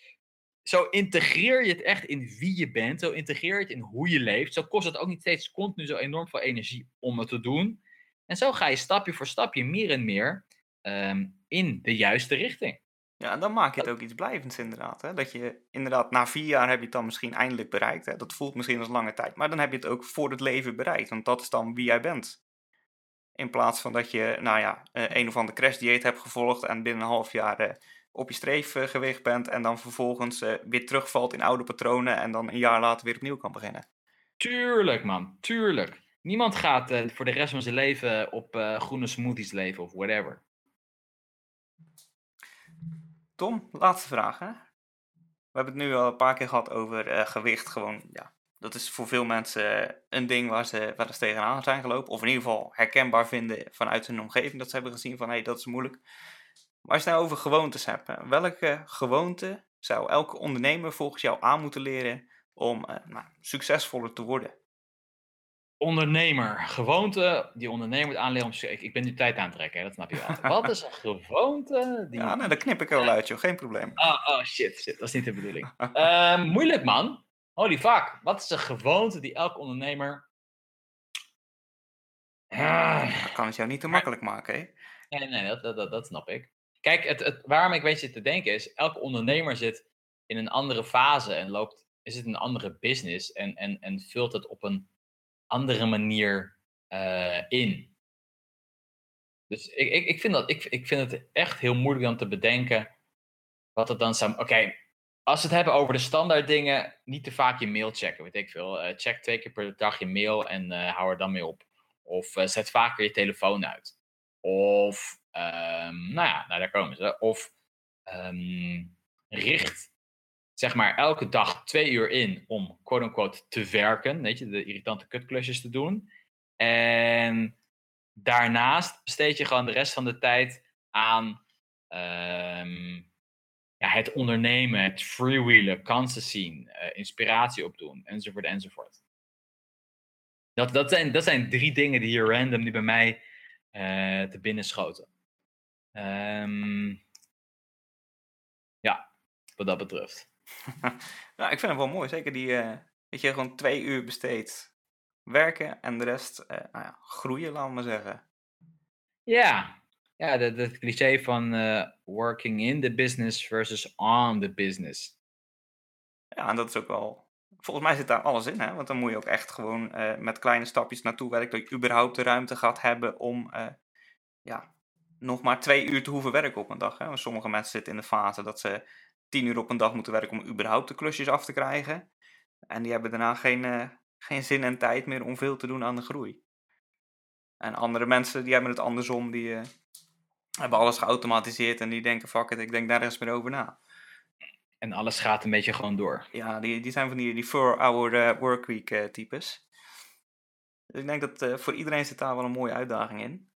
[SPEAKER 3] zo integreer je het echt in wie je bent. Zo integreer je het in hoe je leeft. Zo kost het ook niet steeds continu zo enorm veel energie om het te doen. En zo ga je stapje voor stapje meer en meer um, in de juiste richting.
[SPEAKER 1] Ja, en dan maak je het ook iets blijvends inderdaad. Hè? Dat je inderdaad na vier jaar heb je het dan misschien eindelijk bereikt. Hè? Dat voelt misschien als lange tijd. Maar dan heb je het ook voor het leven bereikt. Want dat is dan wie jij bent. In plaats van dat je, nou ja, eh, een of ander crashdieet hebt gevolgd en binnen een half jaar uh, op je streefgewicht bent en dan vervolgens uh, weer terugvalt in oude patronen en dan een jaar later weer opnieuw kan beginnen.
[SPEAKER 3] Tuurlijk man, tuurlijk. Niemand gaat uh, voor de rest van zijn leven op uh, groene smoothies leven of whatever.
[SPEAKER 1] Tom, laatste vraag hè. We hebben het nu al een paar keer gehad over gewicht. Gewoon, ja, dat is voor veel mensen een ding waar ze wel eens tegenaan zijn gelopen. Of in ieder geval herkenbaar vinden vanuit hun omgeving dat ze hebben gezien van hé, hey, dat is moeilijk. Maar als je het nou over gewoontes hebt, welke gewoonte zou elke ondernemer volgens jou aan moeten leren om uh, nou, succesvoller te worden?
[SPEAKER 3] Ondernemer, gewoonte die ondernemer moet aanleren om ik, ik ben nu tijd aan trekken, dat snap je wel. Wat is een gewoonte?
[SPEAKER 1] Die... Ja, nou, dat knip ik wel uit, joh, geen probleem.
[SPEAKER 3] Oh, oh shit, shit, dat is niet de bedoeling. uh, moeilijk, man. Holy fuck, wat is een gewoonte die elke ondernemer.
[SPEAKER 1] Ah. Dat kan het jou niet te makkelijk maken, hè?
[SPEAKER 3] Nee, nee, dat, dat, dat snap ik. Kijk, het, het, waarom ik weet je te denken is, elke ondernemer zit in een andere fase en loopt, is het een andere business en, en, en vult het op een andere manier uh, in. Dus ik, ik, ik, vind dat, ik, ik vind het echt heel moeilijk om te bedenken wat het dan zou... Oké, als we het hebben over de standaard dingen, niet te vaak je mail checken, weet ik veel. Eh, check twee keer per dag je mail en eh, hou er dan mee op. Of eh, zet vaker je telefoon uit. Of, ehm, nou ja, nou, daar komen ze. Of ehm, richt, zeg maar, elke dag twee uur in om, quote-unquote, te werken. Weet je, de irritante kutklusjes te doen. En daarnaast besteed je gewoon de rest van de tijd aan ehm, ja, het ondernemen, het freewheelen, kansen zien, uh, inspiratie opdoen, enzovoort, enzovoort. Dat, dat, zijn, dat zijn drie dingen die hier random die bij mij uh, te binnen schoten. Um, ja, wat dat betreft. *laughs*
[SPEAKER 1] nou, ik vind het wel mooi. Zeker die, uh, dat je gewoon twee uur besteedt werken en de rest nou ja, groeien, laten we maar zeggen.
[SPEAKER 3] Ja, ja, dat, dat cliché van uh, working in the business versus on the business.
[SPEAKER 1] Ja, en dat is ook wel. Volgens mij zit daar alles in, hè? Want dan moet je ook echt gewoon uh, met kleine stapjes naartoe werken. Dat je überhaupt de ruimte gaat hebben om uh, ja, nog maar twee uur te hoeven werken op een dag. Hè? Want sommige mensen zitten in de fase dat ze tien uur op een dag moeten werken om überhaupt de klusjes af te krijgen. En die hebben daarna geen, geen zin en tijd meer om veel te doen aan de groei. En andere mensen die hebben het andersom, die, hebben alles geautomatiseerd en die denken, fuck it, ik denk daar eens meer over na.
[SPEAKER 3] En alles gaat een beetje gewoon door.
[SPEAKER 1] Ja, die, die zijn van die, die 4-hour uh, workweek uh, types. Dus ik denk dat uh, voor iedereen zit daar wel een mooie uitdaging in.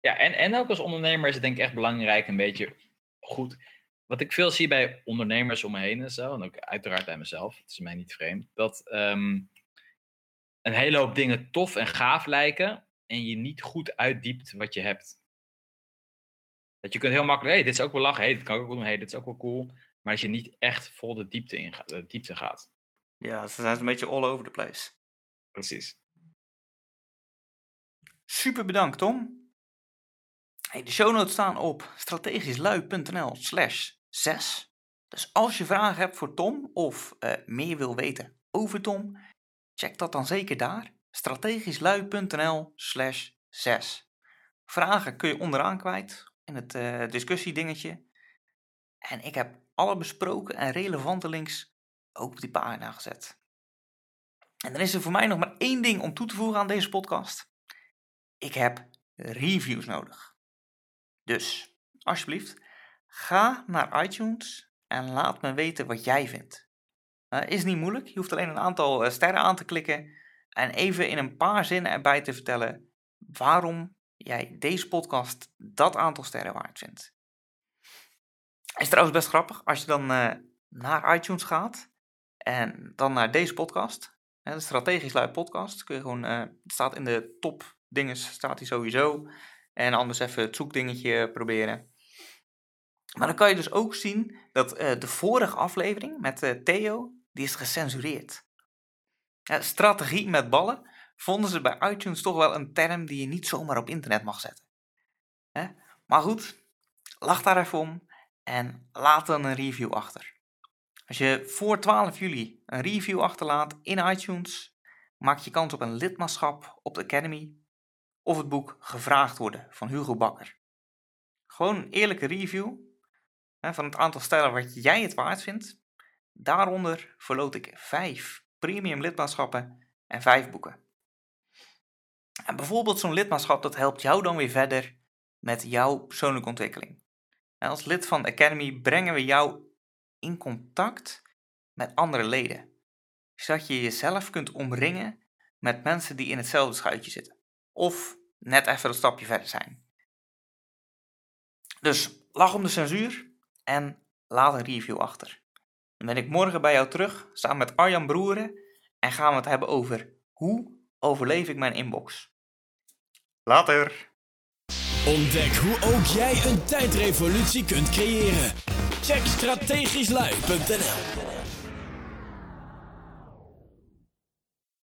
[SPEAKER 3] Ja, en, en ook als ondernemer is het denk ik echt belangrijk een beetje goed. Wat ik veel zie bij ondernemers om me heen en zo, en ook uiteraard bij mezelf, het is mij niet vreemd, dat um, een hele hoop dingen tof en gaaf lijken en je niet goed uitdiept wat je hebt. Dat je kunt heel makkelijk, hey, dit is ook wel lachen, hey, dit kan ook wel doen, hey, dit is ook wel cool. Maar als je niet echt vol de diepte, in gaat, de diepte gaat.
[SPEAKER 1] Ja, ze zijn een beetje all over the place.
[SPEAKER 3] Precies.
[SPEAKER 1] Super bedankt, Tom. Hey, de show notes staan op strategischlui.nl slash 6. Dus als je vragen hebt voor Tom of uh, meer wil weten over Tom, check dat dan zeker daar. strategischlui.nl slash 6. Vragen kun je onderaan kwijt het uh, discussiedingetje. En ik heb alle besproken en relevante links ook op die pagina gezet. En dan is er voor mij nog maar één ding om toe te voegen aan deze podcast. Ik heb reviews nodig. Dus, alsjeblieft, ga naar iTunes en laat me weten wat jij vindt. Uh, is niet moeilijk, je hoeft alleen een aantal uh, sterren aan te klikken en even in een paar zinnen erbij te vertellen waarom jij deze podcast dat aantal sterren waard vindt. Is trouwens best grappig als je dan uh, naar iTunes gaat en dan naar deze podcast, hè, de Strategisch Lui podcast, kun je gewoon, uh, het staat in de top dingen, staat hij sowieso. En anders even het zoekdingetje proberen. Maar dan kan je dus ook zien dat uh, de vorige aflevering met Theo, die is gecensureerd. strategie met ballen vonden ze bij iTunes toch wel een term die je niet zomaar op internet mag zetten. Maar goed, lach daar even om en laat dan een review achter. Als je voor 12 juli een review achterlaat in iTunes, maak je kans op een lidmaatschap op de Academy of het boek Gevraagd worden van Hugo Bakker. Gewoon een eerlijke review van het aantal stellen wat jij het waard vindt. Daaronder verloot ik 5 premium lidmaatschappen en 5 boeken. Bijvoorbeeld zo'n lidmaatschap dat helpt jou dan weer verder met jouw persoonlijke ontwikkeling. Als lid van de Academy brengen we jou in contact met andere leden. Zodat je jezelf kunt omringen met mensen die in hetzelfde schuitje zitten. Of net even een stapje verder zijn. Dus lach om de censuur en laat een review achter. Dan ben ik morgen bij jou terug, samen met Arjan Broeren, en gaan we het hebben over hoe overleef ik mijn inbox. Later.
[SPEAKER 2] Ontdek hoe ook jij een tijdrevolutie kunt creëren. Check strategischlui.nl